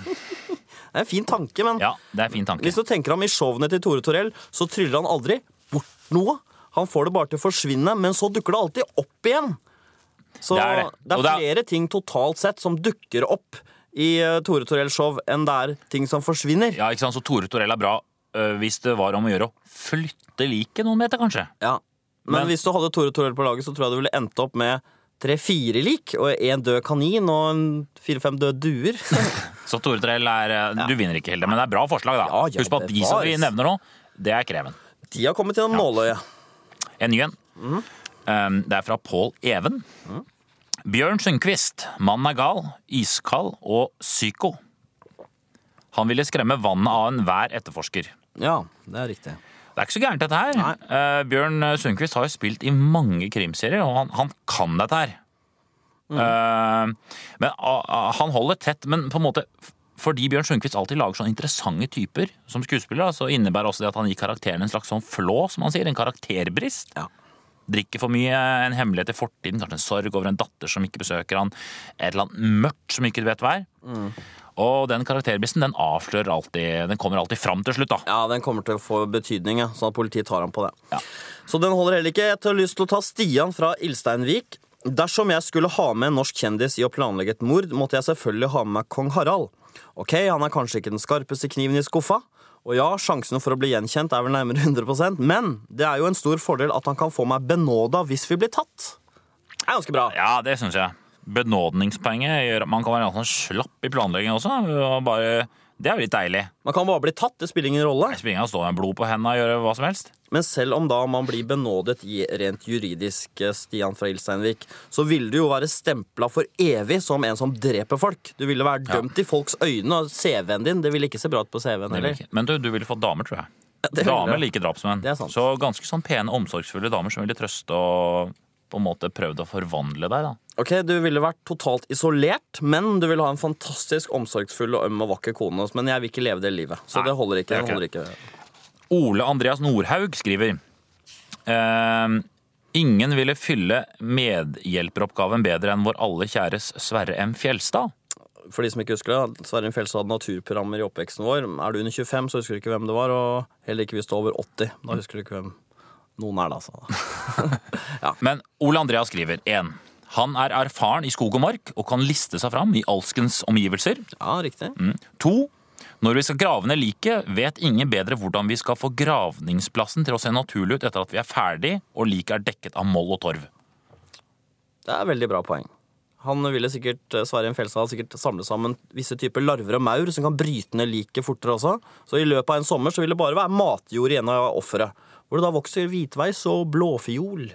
det er en fin tanke, men ja, det er en fin tanke. Hvis du tenker ham i showene til Tore Torell, så tryller han aldri bort noe. Han får det bare til å forsvinne, men så dukker det alltid opp igjen. Så Det det er det. Det er- flere ting totalt sett som dukker opp i eh, Tore Torells show, enn det er ting som forsvinner. Ja, ikke sant? Så Tore Torell er bra øh, hvis det var om å gjøre å flytte liket noen meter, kanskje. Ja. Men, Men- hvis du hadde Tore Torell på laget, så tror jeg du ville endt opp med tre-fire lik, og en død kanin og en fire-fem døde duer. [laughs] Så Tore Torell er øh, Du vinner ikke, Hilde, men det er bra forslag, da. Ja, ja, Husk på at de som vi nevner nå, det er Kreven. De har kommet gjennom nåløyet. En ny en. Um, det er fra Pål Even. Bjørn Sundquist. Mannen er gal, iskald og psyko. Han ville skremme vannet av enhver etterforsker. Ja, det er riktig. Det er ikke så gærent, dette her. Eh, Bjørn Sundquist har jo spilt i mange krimserier, og han, han kan dette her. Eh, men ah, ah, han holder tett, men på en måte fordi Bjørn Sundquist alltid lager sånne interessante typer som skuespiller, så innebærer også det at han gir karakteren en slags sånn flå, som han sier. En karakterbrist. Ja. Drikker for mye, en hemmelighet i fortiden, kanskje en sorg over en datter som ikke besøker han, et eller annet mørkt som ikke du vet hva er. Og den karakterbissen, den avslører alltid Den kommer alltid fram til slutt, da. Ja, den kommer til å få betydning, ja, sånn at politiet tar ham på det. Ja. Så den holder heller ikke. Jeg har lyst til å ta Stian fra Ilsteinvik. Dersom jeg skulle ha med en norsk kjendis i å planlegge et mord, måtte jeg selvfølgelig ha med meg kong Harald. Ok, han er kanskje ikke den skarpeste kniven i skuffa, og ja, sjansene for å bli gjenkjent er vel nærmere [laughs] 100% men det er jo en stor fordel at han kan få meg benåda hvis vi blir tatt. Det er ganske bra. Ja, det syns jeg. Benådningspoenget gjør at man kan være ganske slapp i planlegging også. Og bare, det er jo litt deilig. Man kan bare bli tatt, det spiller ingen rolle. Det spiller ingen å stå med blod på hendene og gjøre hva som helst. Men selv om da man blir benådet i rent juridisk, eh, Stian fra Ilsteinvik, så ville du jo være stempla for evig som en som dreper folk. Du ville være Ja. dømt i folks øyne, og CV-en din det ville ikke se bra ut på CV-en heller. Men du, du ville fått damer, tror jeg. [laughs] Ja, damer liker drapsmenn. Så ganske sånn pene, omsorgsfulle damer som ville trøste og på en måte prøvd å forvandle deg, da. Ok, Du ville vært totalt isolert, men du ville ha en fantastisk omsorgsfull og øm og vakker kone. Men jeg vil ikke leve det livet, så Nei, det holder ikke. det er holder ikke. Ole Andreas Nordhaug skriver ehm, Ingen ville fylle medhjelperoppgaven bedre enn vår alle kjæres Sverre M. Fjelstad. For de som ikke husker det, Sverre M. Fjelstad hadde naturprogrammer i oppveksten vår. Er du under 25, så husker du ikke hvem det var, og heller ikke hvis du er over 80. Da husker du ikke hvem noen er, det, altså. [laughs] ja. Men Ole Andrea skriver 1. Han er erfaren i skog og mark og kan liste seg fram i alskens omgivelser. Ja, riktig. Mm. To. Når vi skal grave ned liket, vet ingen bedre hvordan vi skal få gravningsplassen til å se naturlig ut etter at vi er ferdig og liket er dekket av moll og torv. Det er veldig bra poeng. Han ville sikkert, eh, Sverre Fjelstad sikkert samle sammen visse typer larver og maur som kan bryte ned liket fortere også. Så i løpet av en sommer så vil det bare være matjord igjen av offeret. Hvor det da vokser hvitveis og blåfiol.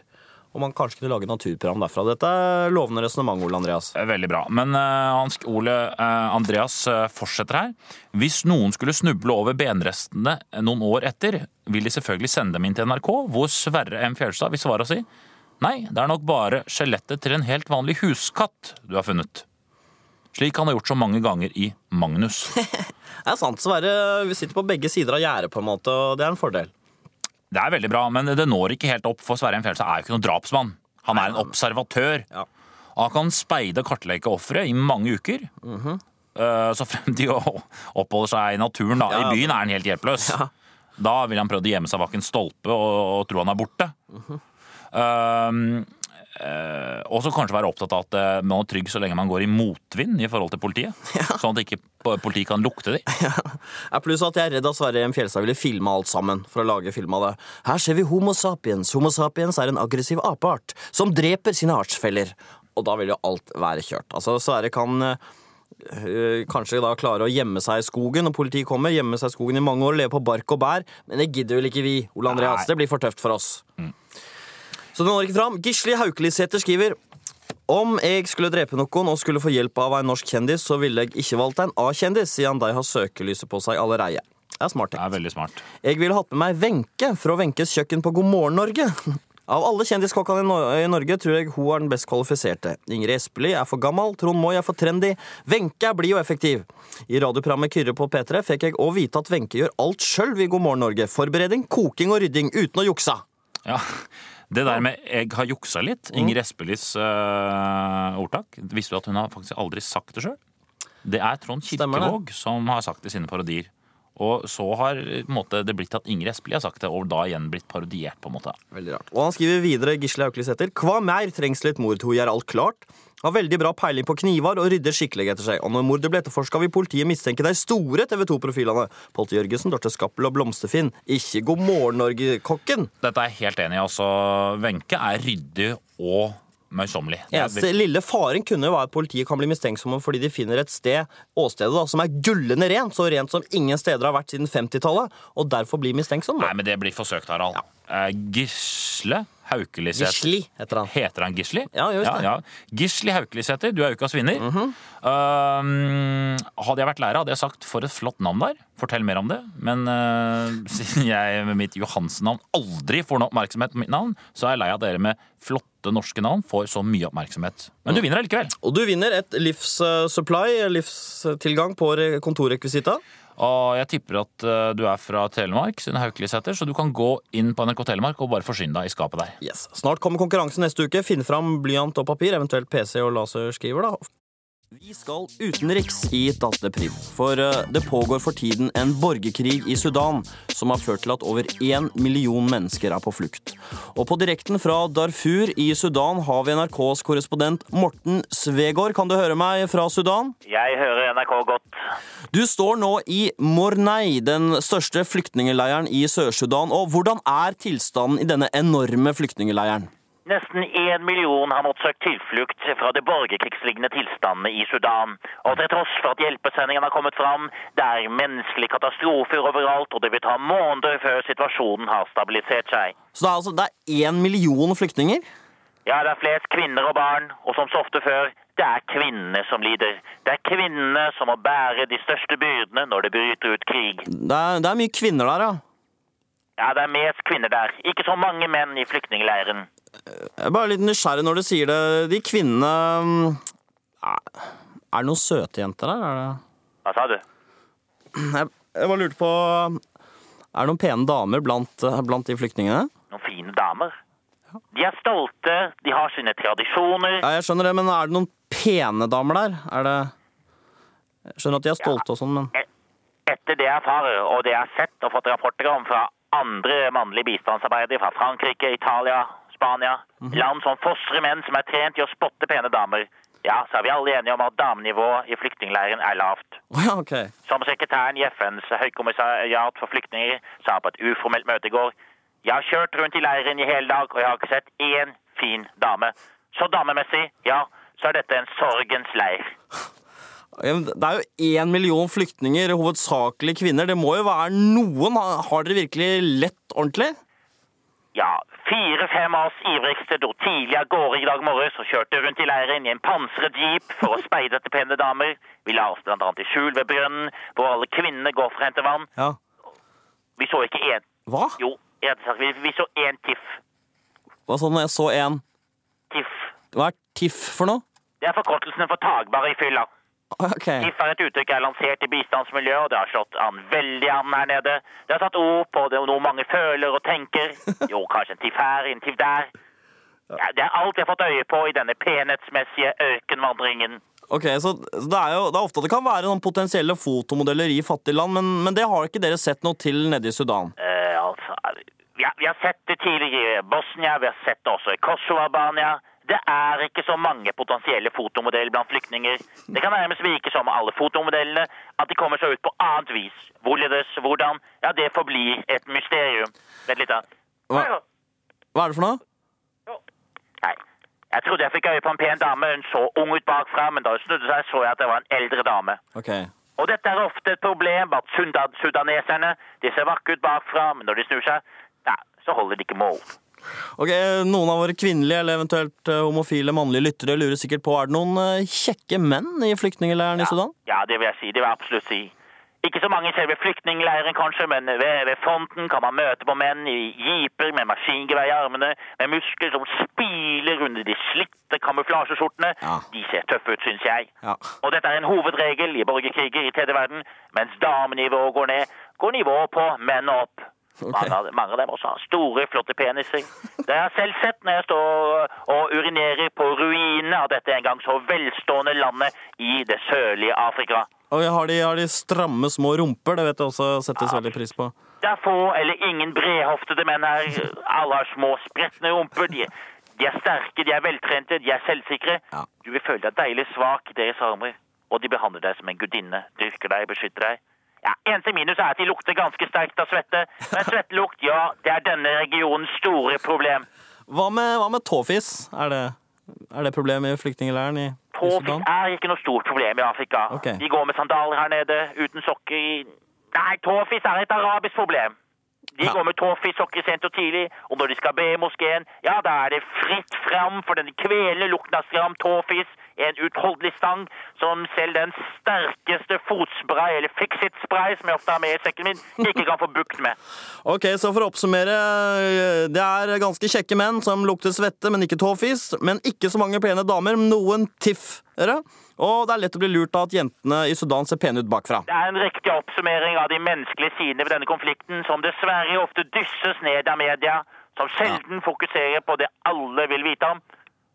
Og man kanskje kunne lage naturprogram derfra. Dette er lovende resonnement, Ole Andreas. Eh, Veldig bra. Men han Ole uh, Andreas uh, fortsetter her. Hvis noen skulle snuble over benrestene noen år etter, vil de selvfølgelig sende dem inn til NRK, hvor Sverre M. Fjelstad vil svare og si Nei, det er nok bare skjelettet til en helt vanlig huskatt du har funnet. Slik han har gjort så mange ganger i Magnus. [laughs] Det er sant. Sverre vi sitter på begge sider av gjerdet, på en måte, og det er en fordel. Det er veldig bra, men det når ikke helt opp, for Sverre M. Fjelstad er jo ikke noen drapsmann. Han er en observatør. Ja. Og han kan speide og kartlegge offeret i mange uker. Eh, Så frem til å [laughs] oppholder seg i naturen. da. I byen er han helt hjelpeløs. Ja. Da vil han prøve å gjemme seg bak en stolpe og, og tro han er borte. Um, eh, og så kanskje være opptatt av at eh, man er trygg så lenge man går i motvind i forhold til politiet. [laughs] Sånn at ikke politiet kan lukte dem. [laughs] Ja, pluss at jeg er redd at Sverre M. Fjelstad ville filme alt sammen for å lage film av det. Her ser vi Homo sapiens. Homo sapiens er en aggressiv apeart som dreper sine artsfeller. Og da vil jo alt være kjørt. Altså, Sverre kan øh, kanskje da klare å gjemme seg i skogen når politiet kommer. Gjemme seg i skogen i mange år, leve på bark og bær. Men det gidder vel ikke vi, Ole Andreas. Nei. Det blir for tøft for oss. Så det når ikke fram. Gisli Haukelisæter skriver om jeg skulle drepe noen og skulle få hjelp av en norsk kjendis, så ville jeg ikke valgt en A-kjendis, siden de har søkelyset på seg allerede. Det er smart Det er veldig smart. Jeg ville hatt med meg Wenche fra Wenches kjøkken på God morgen Norge. [laughs] Av alle kjendiskokkene i Norge tror jeg hun er den best kvalifiserte. Ingrid Espelid er for gammel, Trond Moi er for trendy. Wenche er blid og effektiv. I radioprogrammet Kyrre på P3 fikk jeg òg vite at Wenche gjør alt sjøl i God morgen Norge. Forberedning, koking og rydding uten å jukse. Ja, Det der med 'jeg har juksa litt', Inger Espelis uh, ordtak, visste du at hun har faktisk aldri sagt det sjøl? Det er Trond Kirkevåg som har sagt det i sine parodier. Og så har på en måte, det blitt at Ingrid Espelid har sagt det, og da igjen blitt parodiert. på en måte. Veldig rart. Og han skriver videre, Gisle Hauklisæter. Hva mer trengs litt mor? Hun gjør alt klart. Har veldig bra peiling på kniver og rydder skikkelig etter seg. Og når mordet ble etterforska, vil politiet mistenke de store TV 2-profilene. Polte Jørgensen, Dorte Skappel og Blomsterfinn. Ikke God morgen, Norge-kokken. Dette er jeg helt enig i. altså. Wenche er ryddig og møysommelig. Eneste lille faren kunne jo være at politiet kan bli mistenksomme fordi de finner et sted, åstedet da, som er gullende rent, så rent som ingen steder har vært siden 50-tallet, og derfor blir mistenksom. Nei, men det blir forsøkt, Harald. Ja. Gisle Haukelisæter. Gisli heter han. Heter han Gisli? Ja, just det. Ja, ja. Gisli Haukelisæter, du er ukas vinner. um, hadde jeg vært lærer, hadde jeg sagt 'for et flott navn der'. Fortell mer om det. Men uh, [laughs] siden jeg med mitt Johansen-navn aldri får noe oppmerksomhet på mitt navn, så er jeg lei av dere med flotte norske navn får så mye oppmerksomhet. Men du vinner allikevel. Og du vinner et livssupply, livstilgang på re- kontorrekvisita. Og jeg tipper at uh, du er fra Telemark, siden Haukelisæter, så du kan gå inn på NRK Telemark og bare forsyne deg i skapet der. Yes. Snart kommer konkurransen neste uke. Finn fram blyant og papir, eventuelt PC og laserskriver. da. Vi skal utenriks i Datte for eh, det pågår for tiden en borgerkrig i Sudan som har ført til at over én million mennesker er på flukt. Og på direkten fra Darfur i Sudan har vi NRKs korrespondent Morten Svegård. Kan du høre meg fra Sudan? Jeg hører NRK godt. Du står nå i Mornei, den største flyktningleiren i Sør-Sudan. Og hvordan er tilstanden i denne enorme flyktningeleiren? Nesten én million har måttet søke tilflukt fra de borgerkrigslignende tilstandene i Sudan. Og til tross for at hjelpesendingene har kommet fram, det er menneskelige katastrofer overalt, og det vil ta måneder før situasjonen har stabilisert seg. Så det er altså det er én million flyktninger? Ja, det er flest kvinner og barn, og som så ofte før, det er kvinnene som lider. Det er kvinnene som må bære de største byrdene når det bryter ut krig. Det er, det er mye kvinner der, ja. Ja, det er mest kvinner der. Ikke så mange menn i flyktningleiren. Jeg er bare litt nysgjerrig når du sier det. De kvinnene mm, Er det noen søte jenter der? Er det Hva sa du? Jeg, jeg bare lurte på Er det noen pene damer blant, blant de flyktningene? Noen fine damer. De er stolte, de har sine tradisjoner. Ja, jeg skjønner det, men er det noen pene damer der? Er det Jeg skjønner at de er stolte og sånn, men E- Etter det jeg erfarer, og det jeg har sett og fått rapporter om fra andre mannlige bistandsarbeidere fra Frankrike, Italia, Spania, land som fostrer menn som er trent i å spotte pene damer, ja, så er vi alle enige om at damenivået i flyktningleiren er lavt. [laughs] Ja, OK. Som sekretæren i FNs høykommissariat for flyktninger sa på et uformelt møte i går, jeg har kjørt rundt i leiren i hele dag, og jeg har ikke sett én fin dame. Så damemessig, ja, så er dette en sorgens leir. [laughs] Det er jo én million flyktninger, hovedsakelig kvinner. Det må jo være noen. Har- Har dere virkelig lett ordentlig? Ja, fire-fem av oss ivrigste dro tidlig av gårde i dag morges og kjørte rundt i leiren i en pansret jeep for å speide etter pene damer. Vi la oss bl.a. i skjul ved brønnen, hvor alle kvinnene går for å hente vann. Ja. Vi så ikke én. Hva? Jo, rett vi, vi så én tiff. Hva sa du når jeg så en Tiff. Hva er TIFF for noe? Det er forkortelsen for tagbare i fylla. OK. TIFF er et uttrykk jeg har lansert i bistandsmiljøet, og det har slått an veldig an her nede. Det har satt ord på det, noe mange føler og tenker. [laughs] Jo, kanskje en TIFF her, en TIFF der. Ja, det er alt jeg har fått øye på i denne penhetsmessige ørkenvandringen. Ok, så det er jo det er ofte det kan være noen potensielle fotomodeller i fattige land, men, men det har ikke dere sett noe til nede i Sudan? Eh, altså, vi har, vi har sett det tidligere i Bosnia, vi har sett det også i Kosovo-Albania. Det er ikke så mange potensielle fotomodeller blant flyktninger. Det kan nærmest virke som alle fotomodellene, at de kommer seg ut på annet vis. Hvorledes, hvordan, ja, det forblir et mysterium. Vent litt da. Hva? Hva er det for noe? Nei, jeg trodde jeg fikk øye på en pen dame, hun så ung ut bakfra, men da hun snudde seg, så jeg at det var en eldre dame. Ok. Og dette er ofte et problem at sudaneserne, de ser vakre ut bakfra, men når de snur seg, ja, så holder de ikke mål. Ok, Noen av våre kvinnelige eller eventuelt eh, homofile mannlige lyttere lurer sikkert på er det noen eh, kjekke menn i flyktningleiren i Sudan? Ja, det vil jeg si. Det vil jeg absolutt si. Ikke så mange i selve flyktningleiren, kanskje, men ved, ved fronten kan man møte på menn i jeeper med maskingevær i armene, med muskler som spiler under de slitte kamuflasjeskjortene. Ja. De ser tøffe ut, syns jeg. Ja. Og dette er en hovedregel i borgerkriger i tredje verden. Mens damenivået går ned, går nivået på menn opp. Ok. Mange, mange av dem også har store, flotte peniser. Det har jeg selv sett når jeg står og urinerer på ruinene av dette en gang så velstående landet i det sørlige Afrika. Og har de, har de stramme små rumper? Det vet jeg også settes veldig pris på. Det er få eller ingen bredhoftede menn her. Alle har små, spretne rumper. De, de er sterke, de er veltrente, de er selvsikre. Ja. Du vil føle deg deilig svak i deres armer. Og de behandler deg som en gudinne, dyrker deg, beskytter deg. Ja, Eneste minus er at de lukter ganske sterkt av svette. [laughs] Men svettelukt, ja, det er denne regionens store problem. Hva med, hva med tåfis? Er det, er det problem i flyktningleiren i, i Tåfis er ikke noe stort problem i Afrika. Okay. De går med sandaler her nede, uten sokker i Nei, tåfis er et arabisk problem. De Ja. går med tåfissokker sent og tidlig, og når de skal be i moskeen, ja, da er det fritt fram for den kvelende lukten av stram tåfis, en utholdelig stang som selv den sterkeste fotspray, eller fix-it-spray, som jeg ofte har med i sekken min, ikke kan få bukt med. [laughs] Ok, så for å oppsummere. eh, Det er ganske kjekke menn som lukter svette, men ikke tåfis. Men ikke så mange pene damer, noen tiffere. Og det er lett å bli lurt av at jentene i Sudan ser pene ut bakfra. Det er en riktig oppsummering av de menneskelige sidene ved denne konflikten, som dessverre ofte dysses ned av media, som sjelden fokuserer på det alle vil vite om.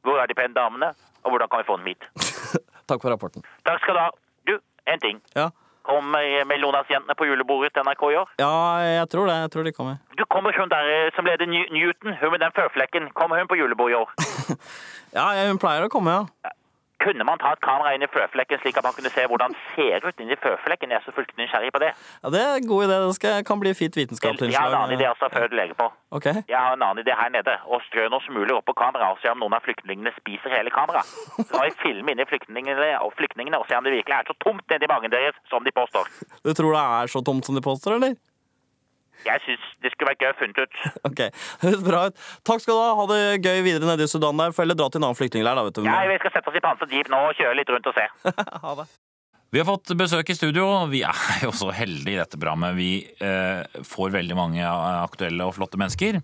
Hvor er de pene damene, og hvordan kan vi få dem hit? [laughs] Takk for rapporten. Takk skal du ha. Du, en ting. Ja, Kommer Melonas-jentene på julebordet til NRK i år? ja jeg tror det. Jeg tror de kommer. Du, kommer hun der eh, som leder Newton, hun med den føflekken, kommer hun på julebordet i år? [laughs] Ja, hun pleier å komme, ja. Kunne man ta et kamera inn i føflekken slik at man kunne se hvordan det ser ut inni føflekken? Jeg er så fullt nysgjerrig på det. ja det er en god idé. Det skal, kan bli fint Jeg har en annen idé også før du legger på. Ok. Jeg har en annen idé her nede. Å strø noe smuler opp på kameraet og se om noen av flyktningene spiser hele kameraet. Så kan vi filme inni flyktningene og, flyktningene og se om det virkelig er så tomt nedi magen deres som de påstår. Du tror det er så tomt som de påstår, eller? Jeg syns det skulle vært gøy å funnet ut. [laughs] Ok, høres [laughs] bra ut. Takk skal du ha. Ha det gøy videre nede i Sudan der. Får heller dra til en annen flyktningleir, da, vet du. Ja, vi skal sette oss i panset jeep nå og kjøre litt rundt og se. [laughs] Ha det. Vi har fått besøk i studio. Vi er [laughs] jo så heldige i dette programmet. Vi eh, får veldig mange aktuelle og flotte mennesker.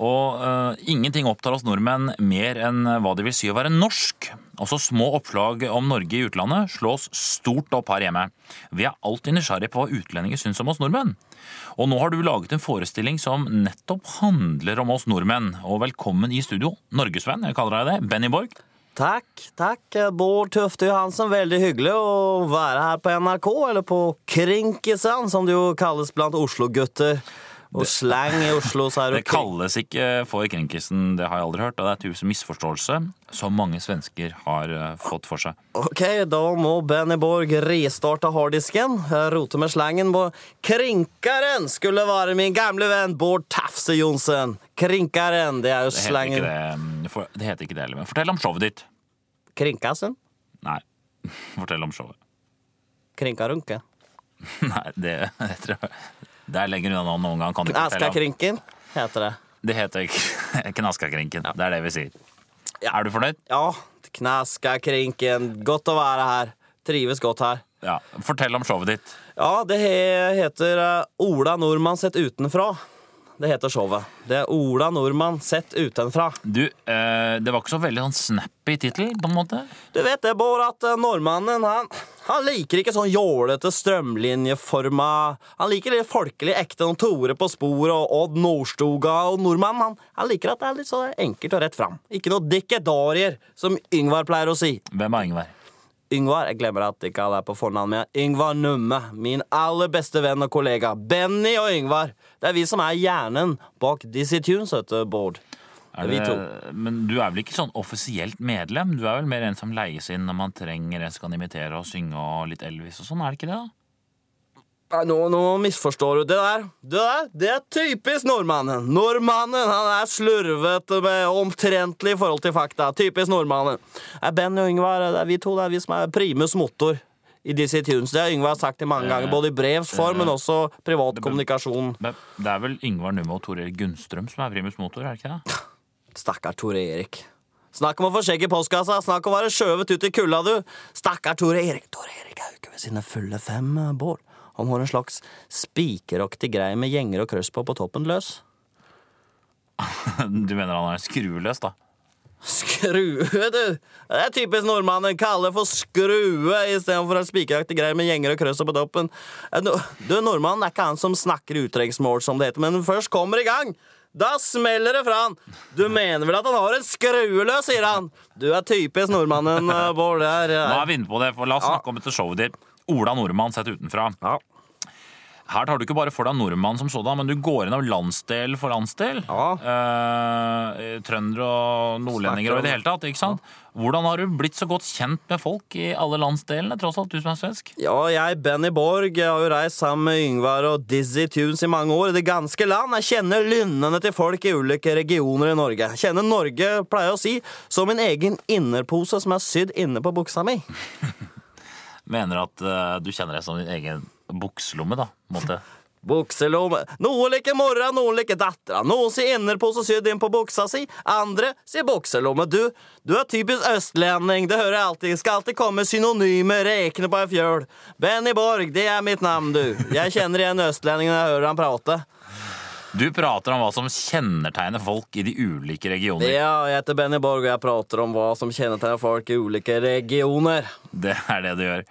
Og eh, ingenting opptar oss nordmenn mer enn hva det vil si å være norsk. Også små oppslag om Norge i utlandet slås stort opp her hjemme. Vi er alltid nysgjerrig på hva utlendinger syns om oss nordmenn. Og nå har du laget en forestilling som nettopp handler om oss nordmenn. Og velkommen i studio, norgesvenn, jeg kaller deg det, Benny Borg. Takk, takk. Bård Tufte Johansen, veldig hyggelig å være her på NRK, eller på Krinkisen, som det jo kalles blant Oslo-gutter. Og slang i Oslo, så er [laughs] Det kalles ikke for Krinkisen, det har jeg aldri hørt. Og det er tydeligvis misforståelse som mange svensker har eh, fått for seg. Ok, da må Benny Borg restarte harddisken. Rote med slangen på Krinkaren skulle være min gamle venn Bård Tafse Johnsen. Krinkaren, det er jo Det slangen det, det heter ikke det heller. Men fortell om showet ditt. Krinkasen? Nei, [laughs] fortell om showet. Krinkarunke. [laughs] Nei, det, det, tror jeg, det er lenger unna nå enn noen gang. Kan du fortelle om. Askakrinken heter det. Det heter ikke [laughs] Knaskakrinken. Det er det vi sier. Er du fornøyd? Ja, Knaskakrinken. Godt å være her. Trives godt her. Ja. Fortell om showet ditt. Ja, det he heter eh, Ola Nordmann sett utenfra. Det heter showet. Det er Ola Nordmann sett utenfra. Du, eh, det var ikke så veldig sånn snappy tittel, på en måte. Du vet det, Bård, at eh, nordmannen han, han liker ikke sånn jålete strømlinjeforma Han liker litt folkelig ekte noen Tore på sporet og Odd Nordstoga og nordmannen. Han, han liker at det er litt så enkelt og rett fram. Ikke noe dikkedarier, som Yngvar pleier å si. Hvem er Ingvar? Yngvar, jeg glemmer at ikke alle er på fornavn med Yngvar Numme, min aller beste venn og kollega. Benny og Yngvar. Det er vi som er hjernen bak Dizzie Tunes, vet du, Bård. Det men du er vel ikke sånn offisielt medlem? Du er vel mer en som leies inn når man trenger en som kan imitere og synge og litt Elvis og sånn, er det ikke det? da? Nei, Nå, nå misforstår du. Det der, det der, det er typisk nordmannen. Nordmannen han er slurvete med omtrentlig i forhold til fakta. Typisk nordmannen. Er Ben og Yngvar det er vi to det er vi som er primus motor i disse Tunes. Det har Yngvar sagt det mange ganger, både i brevs form, men også privat kommunikasjon. Det er vel Yngvar Numme og Tor Erik Gunnstrøm som er primus motor, er det ikke det? Stakkar Tore Erik. Snakk om å få skjegg i postkassa. Snakk om å være skjøvet ut i kulda, du. Stakkar Tore Erik. Tore Erik er jo ikke ved sine fulle fem, Bård. Han har en slags spikeraktig greie med gjenger og krøss på på toppen løs. [laughs] Du mener han er skrueløs, da? Skrue, du! Det er typisk nordmannen. Kalle for skrue istedenfor en spikeraktig greie med gjenger og krøss på toppen. Eh, Du, Nordmannen er ikke han som snakker utrengsmål, som det heter, men først kommer i gang. Da smeller det fra han. Du mener vel at han har en skrueløs, sier han. Du er typisk nordmannen, eh, Bård. Det er, Nå eh, er vi inne på det, for La oss Ja. snakke om dette showet ditt. Ola Nordmann sett utenfra. ja. Her tar du ikke bare for deg nordmann som sådan, men du går inn av landsdel for landsdel. Ja. Eh, trøndere og nordlendinger og i det hele tatt. ikke sant? Hvordan har du blitt så godt kjent med folk i alle landsdelene, tross alt du som er svensk? Ja, jeg, Benny Borg, jeg har jo reist sammen med Yngvar og Dizzie Tunes i mange år i det ganske land. Jeg kjenner lynnene til folk i ulike regioner i Norge. Jeg kjenner Norge, pleier jeg å si, som min egen innerpose som er sydd inne på buksa mi. [laughs] Mener at uh, du kjenner deg som din egen bukselomme, da. på måte. [laughs] Bukselomme. Noen liker mora, noen liker dattera. Noen sier innerpose sydd inn på buksa si, andre sier bukselomme. Du, du er typisk østlending, det hører jeg alltid. Skal alltid komme synonymer, rekne på ei fjøl. Benny Borg, det er mitt navn, du. Jeg kjenner igjen østlendingen når jeg hører han prate. Du prater om hva som kjennetegner folk i de ulike regioner. Ja, jeg heter Benny Borg, og jeg prater om hva som kjennetegner folk i ulike regioner. Det er det du gjør.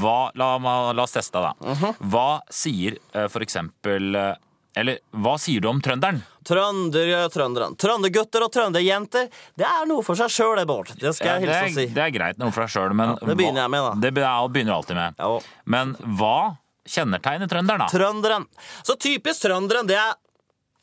Hva, la, la oss teste, da. Hva sier eh, for eksempel eh, Eller hva sier du om trønderen? Trønder, trønderen. Trøndergutter og trønderjenter, det er noe for seg sjøl, Bård. Det skal jeg det, hilse og si. det er greit noe for seg sjøl, men Ja, det begynner jeg med, da. Det begynner du alltid med. Ja. Men hva kjennetegner trønderen, da? Trønderen. Så typisk trønderen, det er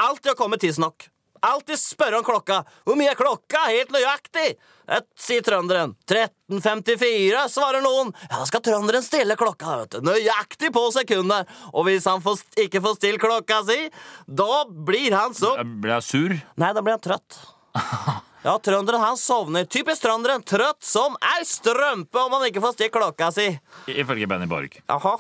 alltid å komme tidsnok. Alltid spørre om klokka. Hvor mye er klokka? Helt nøyaktig! Et, sier trønderen. 13.54, svarer noen. Ja, da skal trønderen stille klokka, vet du. Nøyaktig på sekundet. Og hvis han får, ikke får stilt klokka si, da blir han så Blir han sur? Nei, da blir han trøtt. [laughs] Ja, trønderen han sovner. Typisk trønderen. Trøtt som ei strømpe om han ikke får stilt klokka si. Ifølge Benny Borg. Jaha.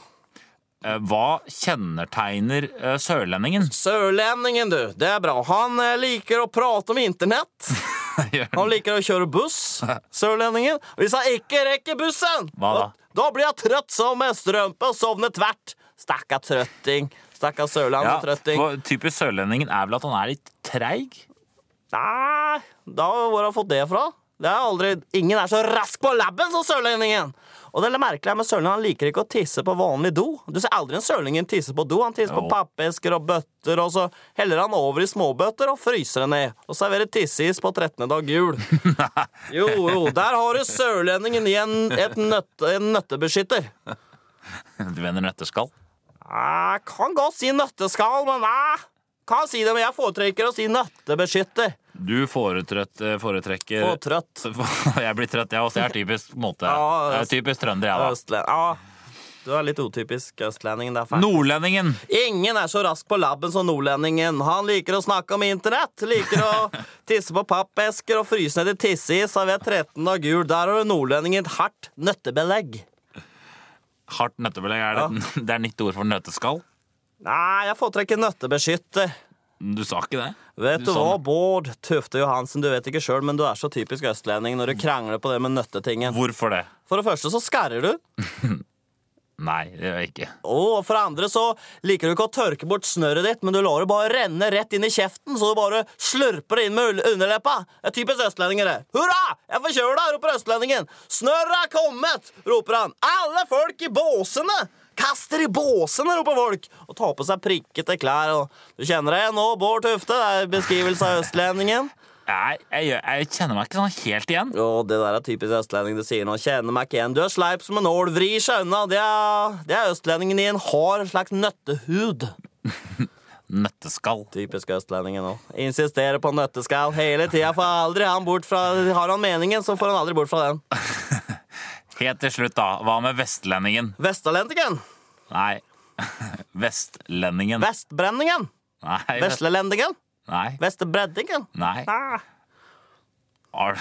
Eh, Hva kjennetegner eh, sørlendingen? Sørlendingen, du. Det er bra. Han eh, liker å prate om internett. [laughs] Han liker å kjøre buss. [laughs] Sørlendingen. Hvis han ikke rekker bussen, Hva da? Da blir jeg trøtt som en strømpe og sovner tvert. Stakka trøtting. Stakka sørlandet-trøtting. for typisk sørlendingen er vel at han er litt treig? Nei, da hvor har han fått det fra? Det er aldri, Ingen er så rask på labben som sørlendingen! Og det er merkelig med Sørlingen, Han liker ikke å tisse på vanlig do. Du ser aldri en sørlingen tisse på do. Han tisser på pappesker og bøtter, og så heller han over i småbøtter og fryser det ned. Og serverer tisseis på 13. dag jul. [laughs] Jo, jo, der har du sørlendingen i en, et nøtte, en nøttebeskytter. Du mener nøtteskall? Jeg kan godt si nøtteskall, men jeg kan si det, men jeg foretrekker å si nattebeskytter. Du foretrøtt, foretrekker Og trøtt. [laughs] Jeg blir trøtt, jeg også. Jeg er typisk måte. Ja, Jeg er typisk trønder, jeg, da. Ja, du er litt utypisk østlendingen. Det er. Nordlendingen! Ingen er så rask på labben som nordlendingen. Han liker å snakke om internett. Liker å [laughs] tisse på pappesker og fryse ned i tisseis. Servert 13 og gul. Der har du nordlendingen hardt nøttebelegg. Hardt nøttebelegg. Er det, [laughs] det er nytt ord for nøtteskall? Nei, jeg foretrekker nøttebeskytter. Du sa ikke det? Vet du du hva. Bård Tufte Johansen, du vet ikke sjøl, men du er så typisk østlending når du krangler på det med nøttetingen. Hvorfor det? For det første så skarrer du. [laughs] Nei, det gjør jeg ikke. Og for det andre så liker du ikke å tørke bort snørret ditt, men du lar det bare renne rett inn i kjeften, så du bare slurper det inn med underleppa. Det er typisk østlendinger, det. Hurra! Jeg forkjøla, roper østlendingen. Snørret er kommet, roper han. Alle folk i båsene! Kast dere i båsene, roper folk, og tar på seg prikkete klær. Og du kjenner det nå, Bård Tufte. Det er beskrivelse av østlendingen. Jeg, jeg, jeg kjenner meg ikke sånn helt igjen. Jo, det der er typisk østlending du sier nå. Kjenner meg ikke igjen. Du er sleip som en ål, vrir seg unna. Det er, det er østlendingen i en hard slags nøttehud. [laughs] Nøtteskall. Typisk østlendingen nå. Insisterer på nøtteskall hele tida. Får aldri han bort fra Har han meningen, så får han aldri bort fra den. [laughs] Helt til slutt, da. Hva med vestlendingen? Vestalendingen. Nei. [laughs] Vestlendingen. Vestbrenningen. Nei. Veslelendingen. Nei. Vestebreddingen. Nei. Ah. Har,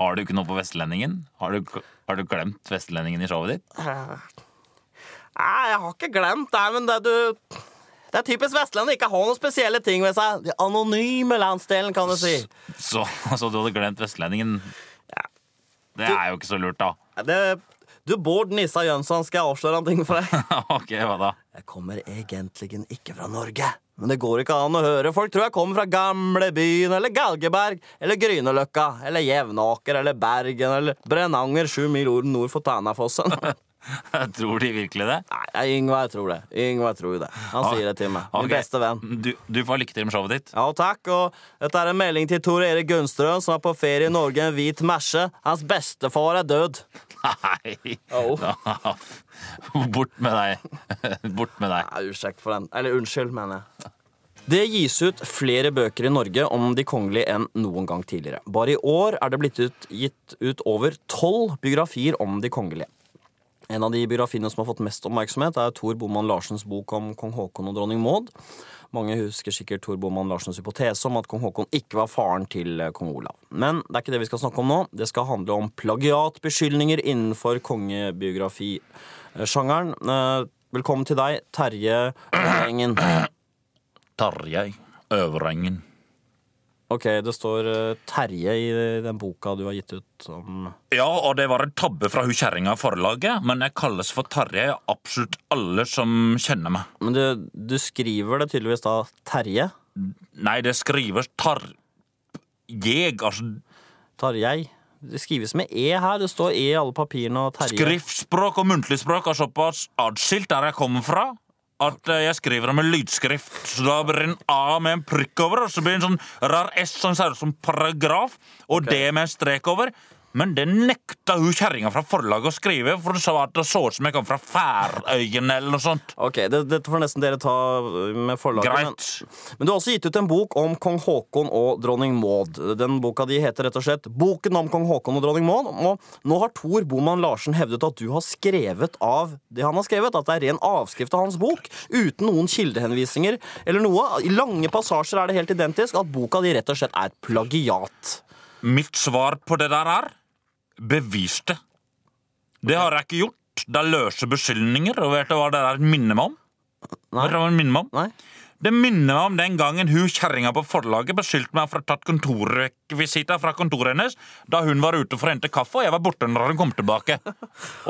har du ikke noe på vestlendingen? Har du, har du glemt vestlendingen i showet ditt? Nei, jeg har ikke glemt det, men det du Det er typisk vestlending ikke har noen spesielle ting ved seg. De anonyme landsdelen, kan du si. Så, så du hadde glemt vestlendingen? Det er jo ikke så lurt, da. Det, du, Bård Nissa Jønsson, skal jeg avsløre en ting for deg? [laughs] ok, hva da? Jeg kommer egentlig ikke fra Norge. Men det går ikke an å høre. Folk tror jeg kommer fra Gamlebyen eller Galgeberg eller Grünerløkka eller Jevnaker eller Bergen eller Brenanger sju mil ord nord for Tanafossen. [laughs] [laughs] Tror de virkelig det? Nei, Yngvar tror det. Yngvar tror det. Han sier det til meg. Min okay. beste venn. Du, du får lykke til med showet ditt. Ja, takk. Og dette er en melding til Tor Erik Gunnstrøm, som er på ferie i Norge en hvit merse. Hans bestefar er død. Nei. Au. [laughs] Bort med deg. [laughs] Bort med deg. Nei, Unnskyld for den. Eller unnskyld, mener jeg. Det gis ut flere bøker i Norge om de kongelige enn noen gang tidligere. Bare i år er det blitt ut, gitt ut over tolv biografier om de kongelige. En av de biografiene som har fått mest oppmerksomhet, er Tor Boman Larsens bok om kong Haakon og dronning Maud. Mange husker sikkert Tor Boman Larsens hypotese om at kong Haakon ikke var faren til eh, kong Olav. Men det er ikke det vi skal snakke om nå. Det skal handle om plagiatbeskyldninger innenfor kongebiografisjangeren. Eh, Velkommen til deg, Terje Øvrengen. Tarjei Øverengen. Ok, det står eh, Terje i den boka du har gitt ut om Ja, og det var en tabbe fra hun kjerringa i forlaget, men jeg kalles for Terje absolutt alle som kjenner meg. Men du, du skriver det tydeligvis da Terje? Nei, det skrives tar... Jeg, altså Tarjei? Det skrives med E her. Det står E i alle papirene. og Terje. Skriftspråk og muntlig språk er såpass atskilt der jeg kommer fra, at eh, jeg skriver det med lydskrift. Så da blir det en A med en prikk over, og så blir det en sånn rar S som ser ut som paragraf, og okay. D med en strek over. Men det nekta hun kjerringa fra forlaget å skrive, for hun sa at det så ut som jeg kom fra Færøyene eller noe sånt. Ok, det, Dette får nesten dere ta med forlaget. Greit. Men, men du har også gitt ut en bok om kong Haakon og dronning Maud. Den boka di heter rett og slett 'Boken om kong Haakon og dronning Maud'. Og nå har Tor Boman Larsen hevdet at du har skrevet av det han har skrevet. At det er ren avskrift av hans bok, uten noen kildehenvisninger eller noe. I lange passasjer er det helt identisk at boka di rett og slett er plagiat. Mitt svar på det der er bevis det. Det har jeg ikke gjort. Det er løse beskyldninger, og vet du hva det der minner meg om? Nei. Vet du hva det minner meg om? Nei? Det minner meg om den gangen hun kjerringa på forlaget beskyldte meg for å ha tatt kontorrekvisitter fra kontoret hennes da hun var ute for å hente kaffe, og jeg var borte når hun kom tilbake.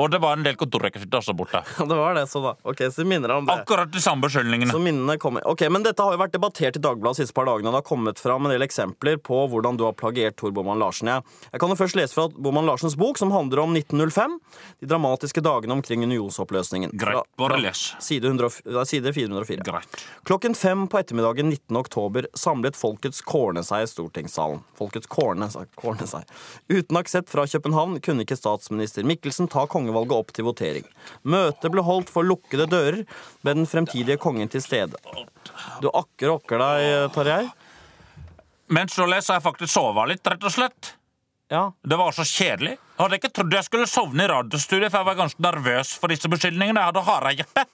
Og det var en del kontorrekvisitter også borte. [laughs] Ja, det var det, så da. Ok, så minner deg om det. Akkurat de samme beskyldningene. Så minnene kommer. Ok, men Dette har jo vært debattert i Dagbladet de siste par dagene. og Det har kommet fram en del eksempler på hvordan du har plagiert Tor Boman Larsen. Jeg, jeg kan jo først lese fra Boman Larsens bok, som handler om 1905. De dramatiske dagene omkring unionsoppløsningen. Greit, bare les. Side, 100, side 404. Greit. Klokken fem på ettermiddagen 19. oktober samlet Folkets Kårne seg i stortingssalen. Folkets Kårne, sa- Kårne seg. Uten aksept fra København kunne ikke statsminister Mikkelsen ta kongevalget opp til votering. Møtet ble holdt for lukkede dører med den fremtidige kongen til stede. Du akker og okker deg, Tarjei. Mens du leser, jeg faktisk sova litt, rett og slett. Ja. Det var så kjedelig. Jeg hadde ikke trodd jeg skulle sovne i radiostudiet, for jeg var ganske nervøs for disse beskyldningene. Jeg hadde harehjerte.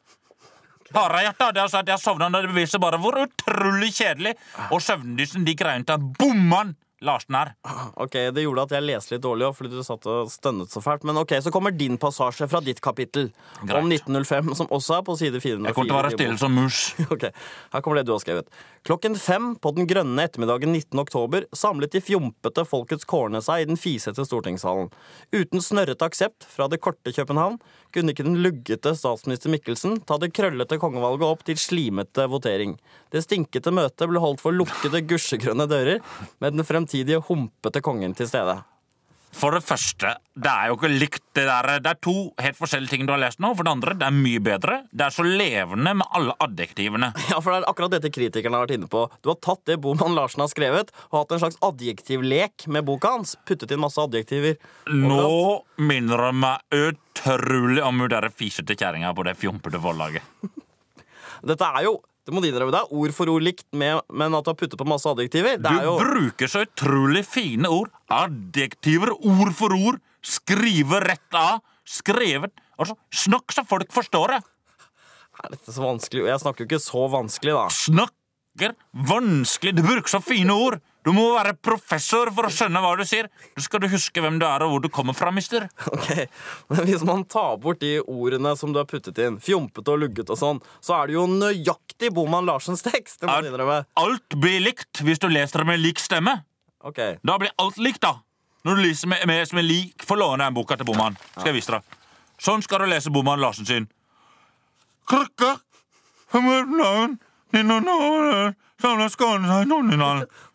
Harehjerte hadde jeg sagt jeg sovna, og det beviser bare hvor utrolig kjedelig og søvndyssen de greiene der, bomman Larsen er. Ok, Det gjorde at jeg leste litt dårlig, fordi du satt og stønnet så fælt. Men ok, så kommer din passasje fra ditt kapittel Greit. om 1905, som også er på side 404. Jeg kommer til å være stille som mus. [laughs] Ok, Her kommer det du har skrevet. Klokken fem på den grønne ettermiddagen 19. oktober samlet de fjompete folkets kårne seg i den fisete stortingssalen. Uten snørrete aksept fra det korte København kunne ikke den luggete statsminister Mikkelsen ta det krøllete kongevalget opp til slimete votering. Det stinkete møtet ble holdt for lukkede gusjegrønne dører med den fremtidige humpete kongen til stede. For det første, det er jo ikke likt det der Det er to helt forskjellige ting du har lest nå. For det andre, det er mye bedre. Det er så levende med alle adjektivene. [laughs] Ja, for det er akkurat dette kritikerne har vært inne på. Du har tatt det Boman Larsen har skrevet, og hatt en slags adjektivlek med boka hans. Puttet inn masse adjektiver. Nå minner det meg utrolig om hun der fisete kjerringa på det fjompete forlaget. [laughs] Dette er jo det må du innrømme, det er ord for ord likt, med, men at du har puttet på masse adjektiver. Det Du er jo bruker så utrolig fine ord. Adjektiver, ord for ord. Skrive rett av. Skrevet. Altså, snakk så folk forstår det. Er dette så vanskelig? Jeg snakker jo ikke så vanskelig, da. Snakker vanskelig. Du bruker så fine ord. Du må være professor for å skjønne hva du sier. Du skal du huske hvem du er og hvor du kommer fra, mister. Ok, Men hvis man tar bort de ordene som du har puttet inn, fjompete og lugget og sånn, så er det jo nøyaktig Boman Larsens tekst. Det må du innrømme. Alt blir likt hvis du leser det med lik stemme. Ok, Da blir alt likt, da. Når du leser med, med, med lik, får låne den boka til Boman. Skal jeg vise deg. Sånn skal du lese Boman Larsen sin. Krøkke, Sånn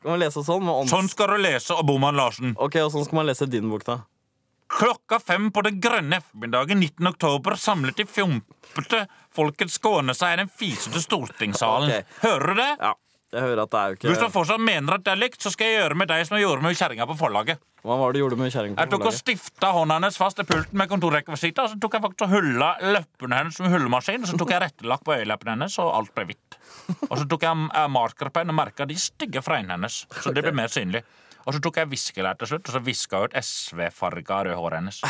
Kan man lese sånn? Med ånds... skal du lese av Boman Larsen. Ok, og sånn skal man lese din bok, da. Klokka fem på den grønne ettermiddagen 19. oktober samlet de fjompete folket skåne seg i den fisete stortingssalen. Okay. Hører du det? Ja, jeg hører at det er jo Hvis du fortsatt mener at det er likt, så skal jeg gjøre med deg som jeg gjorde med kjerringa på forlaget. Hva var det du gjorde med kjerringa Jeg tok og stifta hånda hennes fast i pulten med kontorrekvisitter, så tok jeg faktisk og hulla leppene hennes med hullemaskin, og så tok jeg rettelakk på øyeleppene hennes, og alt ble hvitt. Og så tok jeg eh, markerpenn og merka de stygge fregnene hennes, så det ble mer synlig. Og så tok jeg viskelær til slutt, og så viska jeg ut SV-farga rødhåret hennes.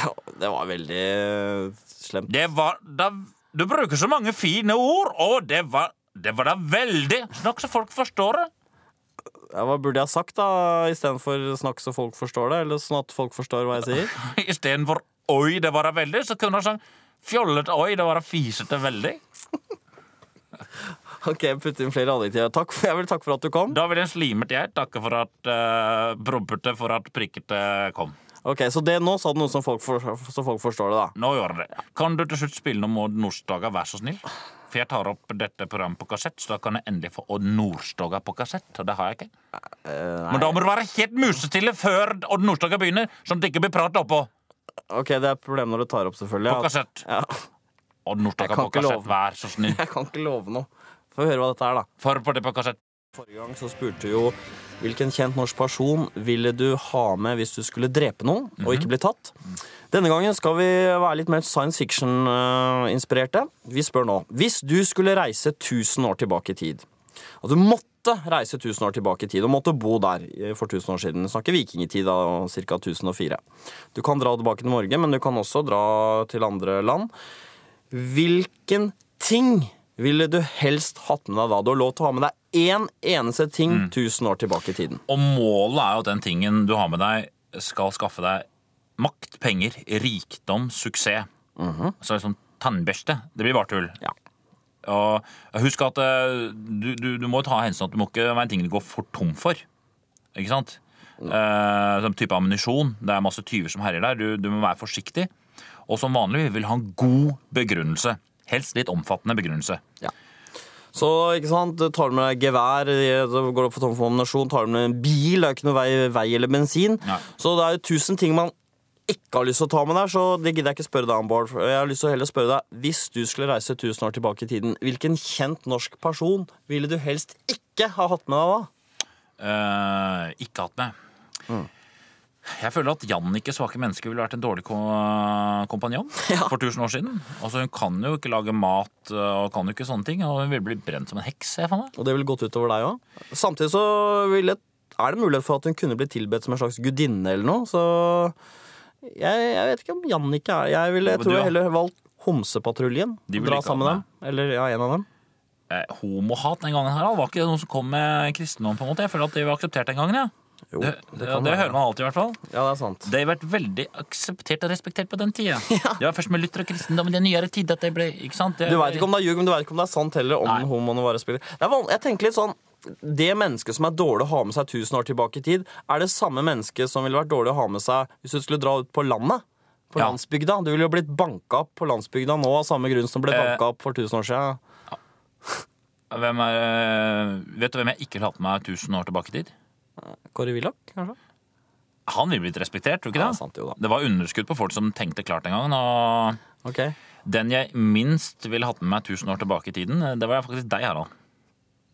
Det var veldig eh, slemt. Det var da Du bruker så mange fine ord, og det var det var da veldig Snakk så folk forstår det. Ja, hva burde jeg ha sagt, da, istedenfor snakk så folk forstår det? Eller sånn at folk forstår hva jeg sier? [laughs] Istedenfor oi, det var da veldig, så kunne du sagt fjollete oi, det var da fisete veldig. [laughs] Ok, putt inn flere adjektiver. Takk for, jeg vil takke for at du kom. Da vil en slimet jeg takke for at uh, prompete for at prikkete kom. Ok, Så det nå sa du noe som folk, for, så folk forstår det, da. Nå gjør det. Kan du til slutt spille noe med Nordstoga, vær så snill? For jeg tar opp dette programmet på kassett, så da kan jeg endelig få Odd Nordstoga på kassett. Og det har jeg ikke. Men da må du være helt musestille før Odd Nordstoga begynner, sånn at det ikke blir prat oppå. Ok, Det er et problem når du tar opp, selvfølgelig. På kassett. Ja, Odd Nordstoga på kassett, love. vær så snill. [laughs] Jeg kan ikke love noe. Få høre hva dette er, da. For på det på kassett. Forrige gang så spurte jo hvilken kjent norsk person ville du ha med hvis du skulle drepe noen og ikke bli tatt. Denne gangen skal vi være litt mer science fiction-inspirerte. Vi spør nå hvis du skulle reise 1000 år tilbake i tid, og du måtte reise 1000 år tilbake i tid og måtte bo der for 1000 år siden, snakker vikingtid da, ca. 1004. Du kan dra tilbake til Norge, men du kan også dra til andre land. Hvilken ting ville du helst hatt med deg da? Du har lov til å ha med deg én eneste ting tusen år tilbake i tiden. Og målet er jo at den tingen du har med deg, skal skaffe deg makt, penger, rikdom, suksess. Så liksom tannbørste. Det blir bare tull. Ja. Og husk at eh, du, du, du må ta hensyn at du må ikke være en ting du går for tom for. Ikke sant? Eh, type ammunisjon. Det er masse tyver som herjer der. Du, du må være forsiktig. Og som vanlig vil ha en god begrunnelse. Helst litt omfattende begrunnelse. Så ikke sant, tar du med deg gevær, så går du for tom for ammunisjon, tar du med en bil, det er ikke noe vei, vei eller bensin. Nei. Så det er jo tusen ting man ikke har lyst til å ta med der, så det gidder jeg ikke spørre deg om, Bård. Jeg har lyst til å heller spørre deg, hvis du skulle reise tusen år tilbake i tiden, hvilken kjent norsk person ville du helst ikke ha hatt med deg da? Uh, ikke hatt med. Mm. Jeg føler at Jannicke svake menneske ville vært en dårlig ko kompanjong Ja. for tusen år siden. Altså Hun kan jo ikke lage mat og kan jo ikke sånne ting, og hun ville blitt brent som en heks. Jeg meg. Og det ville gått utover deg òg. Samtidig så ville, er det mulighet for at hun kunne blitt tilbedt som en slags gudinne eller noe, så jeg, jeg vet ikke om Jannicke er Jeg, ville, jeg tror jeg heller valgt Homsepatruljen. Dra sammen med dem. Eller ja, en av dem. Eh, homohat den gangen her, var ikke det noe som kom med kristendom? på en måte? Jeg føler at det var akseptert den gangen. Ja. Jo, det, det det, det hører man alltid, i hvert fall. Ja, det er sant. Det har vært veldig akseptert og respektert på den tida. [laughs] Det var først med Luther og kristendom i den nyere tid at det ble ikke sant? Det, Du veit ikke om det er ljug, men du vet ikke om det er sant heller. om Nei. homoene var er jeg tenker litt sånn Det mennesket som er dårlig å ha med seg 1000 år tilbake i tid, er det samme mennesket som ville vært dårlig å ha med seg hvis du skulle dra ut på landet. På Ja. landsbygda. Du ville jo blitt banka opp på landsbygda nå av samme grunn som ble Eh. banka opp for 1000 år siden. Hvem er, eh, vet du hvem jeg ikke ville hatt med 1000 år tilbake i tid? Kåre Willoch, kanskje? Han ville blitt respektert, tror du ikke Ja, det? sant jo da. Det var underskudd på folk som tenkte klart den gangen. Og okay. den jeg minst ville hatt med meg 1000 år tilbake i tiden, det var faktisk deg, Harald.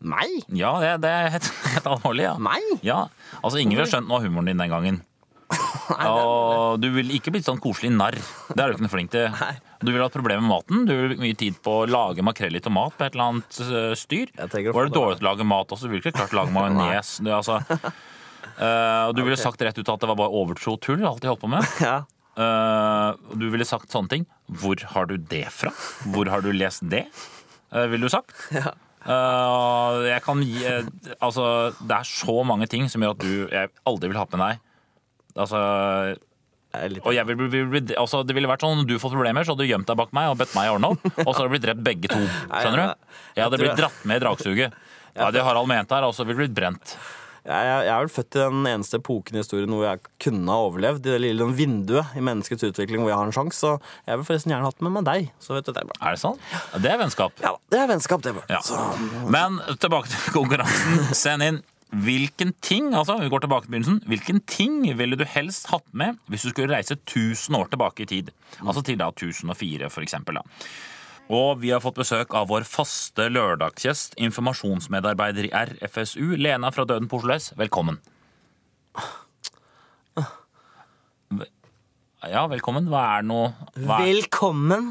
Meg? Ja, det, det er helt, [laughs] helt alvorlig. ja. Meg? Ja, altså Ingen ville skjønt noe av humoren din den gangen. [laughs] Og du vil ikke bli sånn koselig narr. Det er du ikke noe flink til. [laughs] Du vil ha et problem med maten. Du vil mye tid på å lage makrell i tomat på et eller annet øh, styr. Var det. dårlig til å lage mat også, du vil ikke klart lage [laughs] majones. Du, altså, øh, og du ville sagt rett ut at det var bare overtro tull, alt de holdt på med. Ja. Uh, du ville sagt sånne ting. Hvor har du det fra? Hvor har du lest det? Uh, ville du sagt. Ja. Uh, jeg kan gi Altså, det er så mange ting som gjør at du jeg aldri vil ha med deg. Altså, litt... og jeg vil, vil, bli- altså, det ville vært sånn, du fått problemer, så hadde du gjemt deg bak meg og bedt meg ordne opp. Og så hadde du blitt drept begge to. [laughs] Skjønner du? Jeg hadde blitt dratt med i dragsuget. [laughs] Det hadde Harald ment her, og så ville du blitt brent. Jeg, er vel født i den eneste epoken i historien hvor jeg kunne ha overlevd. Det lille vinduet i menneskets utvikling hvor jeg har en sjanse. Så jeg vil forresten gjerne hatt med meg deg. Så vet du det. Er det sånn? Det er vennskap. Ja, det er vennskap, det, Ja. Så, Men tilbake til konkurransen. Send inn hvilken ting altså vi går tilbake til begynnelsen, hvilken ting ville du helst hatt med hvis du skulle reise 1000 år tilbake i tid? Altså til da 1004, for eksempel. Da. Og vi har fått besøk av vår faste lørdagsgjest, informasjonsmedarbeider i RFSU, Lena fra Døden på Oslo S. Velkommen. Ja, velkommen. Hva er nå hva er... velkommen.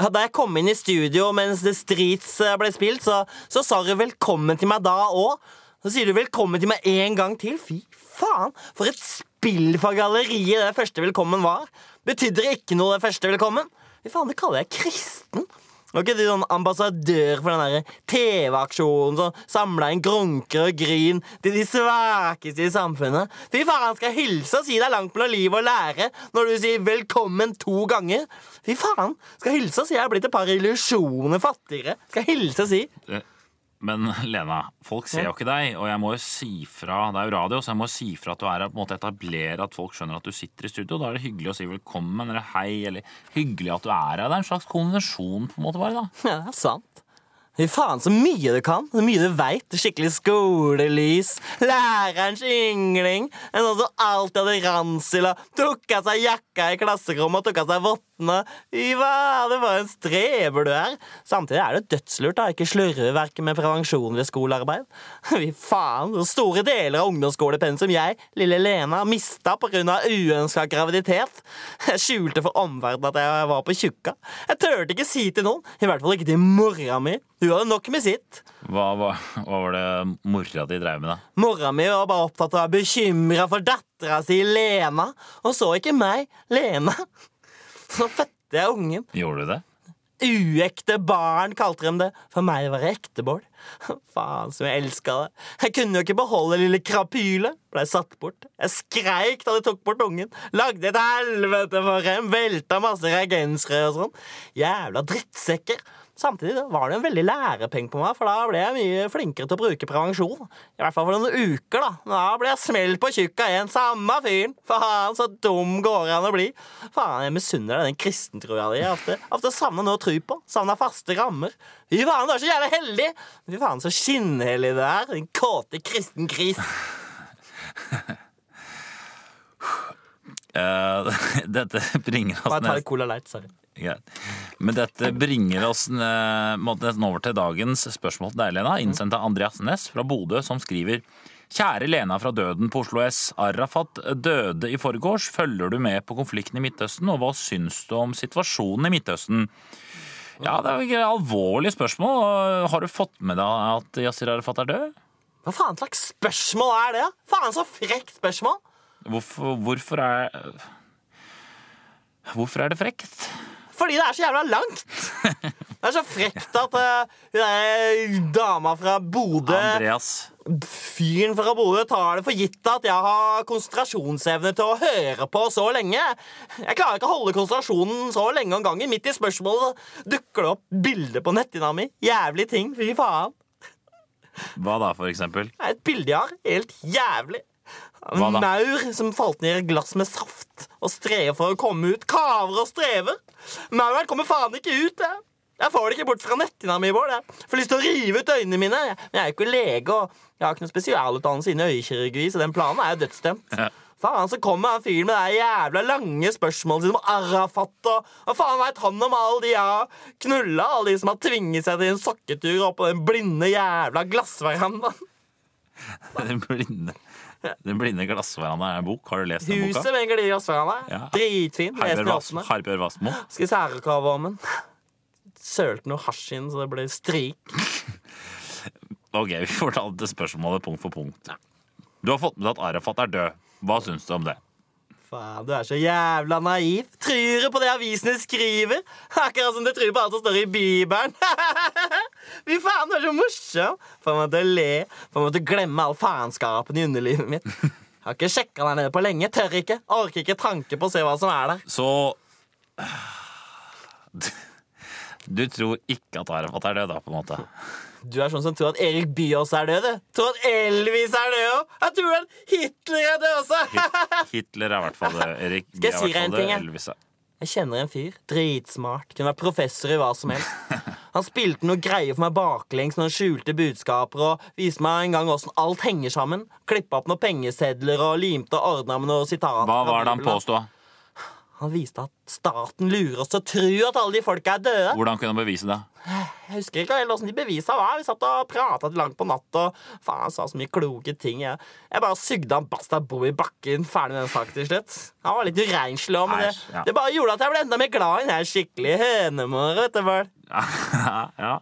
Da jeg kom inn i studio mens The Streets eh, ble spilt, så, så sa du velkommen til meg da òg. Så sier du velkommen til meg en gang til. Fy faen, for et spill for galleriet det første velkommen var. Betydde det ikke noe, det første velkommen? Fy faen, det kaller jeg kristen. Var ikke du sånn ambassadør for den TV-aksjonen som samla inn grunker og gryn til de svakeste i samfunnet? Fy faen, skal jeg hilse og si deg langt mellom liv og lære når du sier velkommen to ganger? Fy faen, skal jeg hilse og si jeg er blitt et par illusjoner fattigere? Skal jeg hilse og si? Men Lena, folk ser jo ikke deg, og jeg må jo si fra Det er jo radio, så jeg må si fra at du er her, på en måte etablere at folk skjønner at du sitter i studio. Da er det hyggelig å si velkommen eller hei, eller hyggelig at du er her. Det er en slags konvensjon, på en måte, bare, da. [laughs] Ja, det er sant. Fy faen, så mye du kan. Så mye du veit. Skikkelig skolelys. Lærerens yngling. En sånn som alltid hadde ransel og tok av seg jakka i klasserommet og tok av seg vottene. Fy Iva, det var en streber du er. Samtidig er det dødslurt da ikke slurve verken med prevensjon eller skolearbeid. [laughs] Fy faen, så store deler av ungdomsskolepensum jeg, lille Lena, mista pga. uønska graviditet. Jeg skjulte for omverdenen at jeg var på tjukka. Jeg turte ikke si til noen, i hvert fall ikke til mora mi. Hun hadde nok med sitt. Hva, hva, hva var det mora di drev med, da? Mora mi var bare opptatt av å være bekymra for dattera si Lena, og så ikke meg, Lena. [laughs] Så fødte jeg ungen. Gjorde du det? Uekte barn, kalte de det. For meg var det ekte, Bård. [laughs] Faen som jeg elska det. Jeg kunne jo ikke beholde lille krapylet. Blei satt bort. Jeg skreik da de tok bort ungen. Lagde et helvete for dem. Velta masse reagensrør og sånn. Jævla drittsekker. Samtidig var det en veldig lærepenge på meg, for da ble jeg mye flinkere til å bruke prevensjon. I hvert fall for noen uker, da. Da ble jeg smelt på tjukka igjen, samme fyren. Faen, så dum går det an å bli. Faen, jeg misunner deg den kristentroa di. Ofte, ofte savner noe å tro på. Savner faste rammer. Fy faen, du er så jævla heldig! Fy faen, så skinnhellig du er, din kåte kristen gris. uh, [laughs] [laughs] dette bringer oss Bare ta litt Cola Light, sorry. Greit. Men dette bringer oss eh, nesten over til dagens spørsmål til deg, Lena. Innsendt av Andreas Næss fra Bodø, som skriver Kjære Lena fra Døden på Oslo S. Arafat døde i forgårs. Følger du med på konflikten i Midtøsten, og hva syns du om situasjonen i Midtøsten? Ja, det er jo et alvorlig spørsmål. Har du fått med deg at Yasir Arafat er død? Hva faen slags spørsmål er det? Faen, så frekt spørsmål! Hvorfor, hvorfor er Hvorfor er det frekt? Fordi det er så jævla langt! Det er så frekt at uh, dama fra Bodø Andreas. Fyren fra Bodø tar det for gitt at jeg har konsentrasjonsevne til å høre på så lenge. Jeg klarer ikke å holde konsentrasjonen så lenge om gangen. Midt i spørsmålet dukker det opp bilder på netthinna mi. Jævlig ting. Fy faen. Hva da, for eksempel? Et bilde jeg har. Helt jævlig. Hva En da? maur som falt ned i et glass med saft og strever for å komme ut. Kaver og strever. Mauren kommer faen ikke ut. Jeg. jeg får det ikke bort fra netthinna mi. Bård. Jeg får lyst til å rive ut øynene mine. Men jeg er jo ikke lege, og jeg har ikke noen spesialutdannelse innen øyekirurgi, så den planen er jo dødsstemt. Ja. Faen, så kommer han fyren med det jævla lange spørsmålet sitt om Arafat og Hva faen veit han om alle de jeg har knulla? Alle de som har tvinget seg til en sokketur opp på den blinde jævla glassverandaen. [laughs] Den blinde, [laughs] den blinde glassveranda er en bok. Har du lest den Huset boka? med en gardinasveranda. Ja. Dritfin. Harbjørg Wassmo. Skal særkave om den. [laughs] Sølte noe hasj inn, så det ble strik. [laughs] Ok, vi får ta det spørsmålet punkt for punkt. Du har fått med deg at Arafat er død. Hva syns du om det? Faen, du er så jævla naiv. Tror du på det avisene skriver? Akkurat som du tror på alt som står i Bibelen. [laughs] Fy faen, du er så morsom. Får meg til å le. Får meg til å glemme all faenskapen i underlivet mitt. Har ikke sjekka deg nede på lenge. Tør ikke. Orker ikke tanke på å se hva som er der. Så [sighs] Du tror ikke at Arafat er død, da, på en måte? Du er sånn som tror at Erik Byås er død. du. Tror at Elvis er død òg. Jeg tror at Hitler er død også. Hitler er i hvert fall det. Erik Skal jeg si deg en ting, jeg? Elvis er Jeg kjenner en fyr. Dritsmart. Kunne vært professor i hva som helst. [laughs] Han spilte noe greier for meg baklengs, når han skjulte budskaper, og viste meg en gang åssen alt henger sammen. Klippa opp noen pengesedler og limte og ordna med noen sitater. Hva var det han Bibelen. Han viste at staten lurer oss til å tro at alle de folka er døde. Hvordan kunne han bevise det? Jeg husker ikke helt åssen de bevisa var. Vi satt og prata til langt på natt og faen, han sa så mye kloke ting. Jeg, jeg bare sugde han Basta Bo i bakken. Ferdig med den saken til slutt. Han var litt urenslig òg, men det, ja. det bare gjorde at jeg ble enda mer glad i den her skikkelig hønemor. Vet du hva? [laughs] ja. Ja.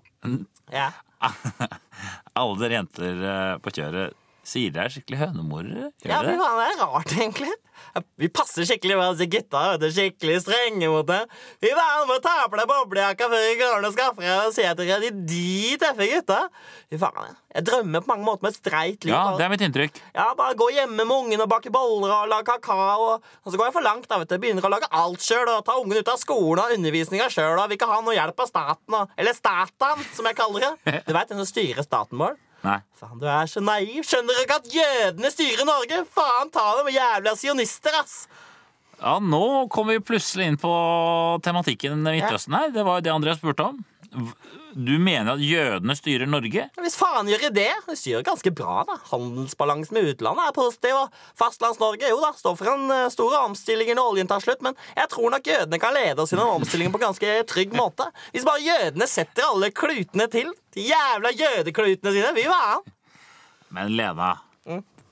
ja. [laughs] Alle dere jenter eh, på kjøret sier dere er skikkelig hønemorere. Ja, fy faen, det er rart, egentlig. Vi passer skikkelig bra, disse gutta. vet du, Skikkelig strenge mot det. Fy faen, må ta på deg boblejakka før vi går og skaffer deg og se etter de, de tøffe gutta. Fy faen, Jeg drømmer på mange måter med et streit liv. Ja, det er mitt inntrykk. Ja, bare gå hjemme med ungen og bake boller og lage kakao. Og, og så går jeg for langt. da, vet du. Begynner å lage alt sjøl og ta ungen ut av skolen og undervisninga sjøl. Vil ikke ha noe hjelp av staten. Og, eller Statan, som jeg kaller det. [laughs] Du veit den som styrer staten vår? Nei. Faen, du er så naiv. Skjønner du ikke at jødene styrer Norge? Faen ta dem, jævla sionister, ass. Ja, nå kom vi plutselig inn på tematikken Midtøsten her. Det var jo det Andreas spurte om. Du mener at jødene styrer Norge? Hvis faen gjør jeg det? De styrer ganske bra, da. Handelsbalansen med utlandet er positiv. Og Fastlands-Norge jo da, står for en eh, stor omstilling når oljen tar slutt. Men jeg tror nok jødene kan lede oss den omstillingen på en ganske trygg måte. Hvis bare jødene setter alle klutene til. De jævla jødeklutene sine. Vi faen. Men Lena.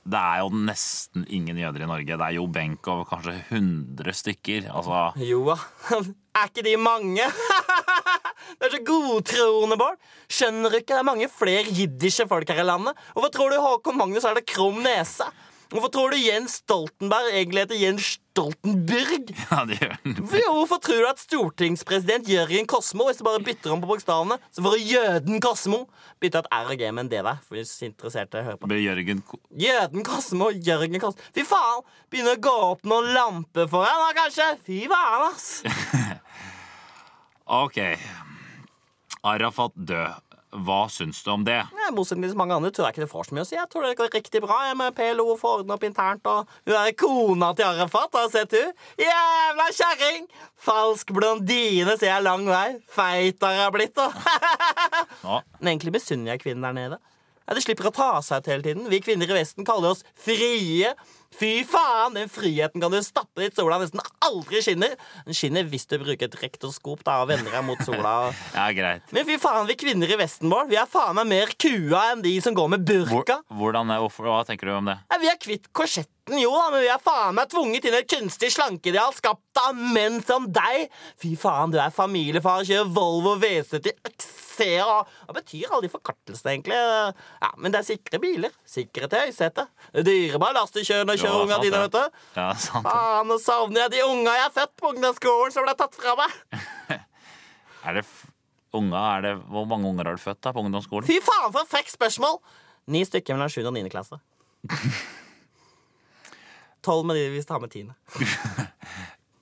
Det er jo nesten ingen jøder i Norge. Det er Jo Benk og kanskje 100 stykker. Altså, Jo da. [laughs] Er ikke de mange? [laughs] Det er så godtroende, Bård. Skjønner du ikke? Det er mange flere jiddische folk her i landet. Hvorfor tror du Håkon Magnus er det krum nese? Hvorfor tror du Jens Stoltenberg egentlig heter Jens Stoltenburg? [laughs] ja, det gjør den. Hvorfor tror du at stortingspresident Jørgen Kosmo Hvis du bare bytter om på bokstavene, så får du Jøden Kosmo? Bytte et R og G med en D der. For hvis interesserte hører på. Med Jørgen Ko- Jøden Kosmo, Jørgen Kosmo. Fy faen! Begynner å gå opp noen lamper for deg nå, kanskje? Fy faen, ass! [laughs] Ok. Arafat død. Hva syns du om det? Ja, motsetning til mange andre tror jeg ikke det får så mye å si. Jeg tror det går riktig bra jeg med PLO får ordne opp internt. Og hun er kona til Arafat, har du sett hun? Jævla kjerring! Falsk blondine ser jeg lang vei. Feit har jeg blitt, da. [laughs] Men egentlig misunner jeg kvinnen der nede. Ja, De slipper å ta seg ut hele tiden. Vi kvinner i Vesten kaller oss frie. Fy faen, den friheten kan du stappe dit sola nesten aldri skinner. Den skinner hvis du bruker et rektoskop da, og vender deg mot sola. [laughs] ja, greit. Men fy faen, vi kvinner i Vesten vår, vi er faen meg mer kua enn de som går med Hvor, burka. hvordan, hvorfor, hva tenker du om det? Ja, vi er kvitt korsetten, jo da, men vi er faen meg tvunget inn i et kunstig slankeideal skapt av menn som deg. Fy faen, du er familiefar, kjører Volvo V70 XC, og hva betyr alle de forkortelsene, egentlig? Ja, men det er sikre biler. Sikre til høysetet. Dyrebar lastekjører og kjører unga dine, vet du. Ja, sant. Faen, nå savner jeg de unga jeg har født på ungdomsskolen som ble tatt fra meg. [laughs] Er det unga, er det, hvor mange unger har du født da på ungdomsskolen? Fy faen, for et frekt spørsmål! Ni stykker mellom 7. og 9. klasse. [laughs] Tolv med de vi tar med tiende. [laughs]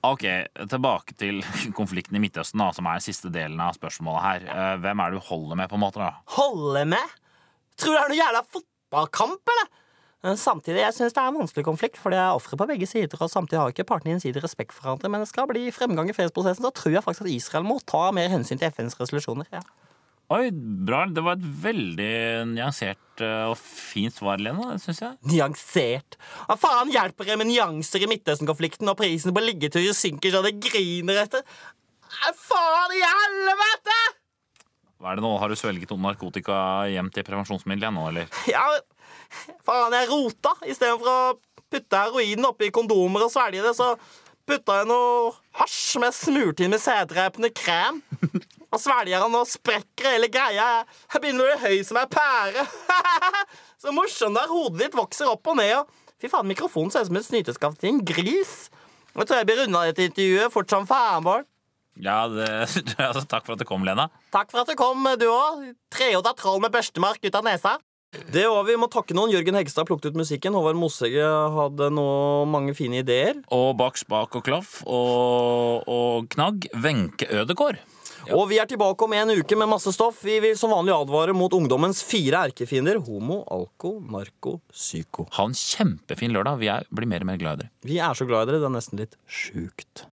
Ok, tilbake til [laughs] konflikten i Midtøsten, da, som er siste delen av spørsmålet her. Eh, Hvem er det du holder med, på en måte? da? Holder med? Tror du det er noe jævla fotballkamp, eller? Men Samtidig, jeg synes det er en vanskelig konflikt, for det er ofre på begge sider. Og samtidig har ikke partene gjensidig respekt for hverandre. Men det skal bli fremgang i fredsprosessen, så tror jeg faktisk at Israel må ta mer hensyn til FNs resolusjoner. Ja. Oi, bra. Det var et veldig nyansert eh, og fint svar, Lena, Synes jeg. Nyansert. Hva faen hjelper det med nyanser i Midtøsten-konflikten når prisen på liggeturer synker så det griner etter? Hva faen i helvete! Hva er det nå? Har du svelget noe narkotika hjem til prevensjonsmiddelet nå, eller? Ja, faen, jeg rota. Istedenfor å putte heroinen oppi kondomer og svelge det, så putta jeg noe hasj som jeg smurte inn med sæddrepende krem. [laughs] Og svelger han og sprekker hele greia. Jeg begynner å bli høy som ei pære. [laughs] Så morsomt der hodet ditt vokser opp og ned. Og fy faen, mikrofonen ser ut som et snyteskaft til en gris. Jeg tror jeg blir unna dette intervjuet fort som faen, Bård. Ja, det, [laughs] altså, takk for at du kom, Lena. Takk for at du kom, du òg. Trehoda troll med børstemark ut av nesa. Det var Vi må takke noen. Jørgen Hegstad plukket ut musikken. Håvard Mossegge hadde noe, mange fine ideer. Og bak spak og klaff og, og knagg Wenche Ødegård. Og vi er tilbake om en uke med masse stoff. Vi vil som vanlig advare mot ungdommens fire erkefiender. Homo, alko, narko, psyko. Ha en kjempefin lørdag. Vi er, blir mer og mer glad i dere. Vi er så glad i dere. Det er nesten litt sjukt.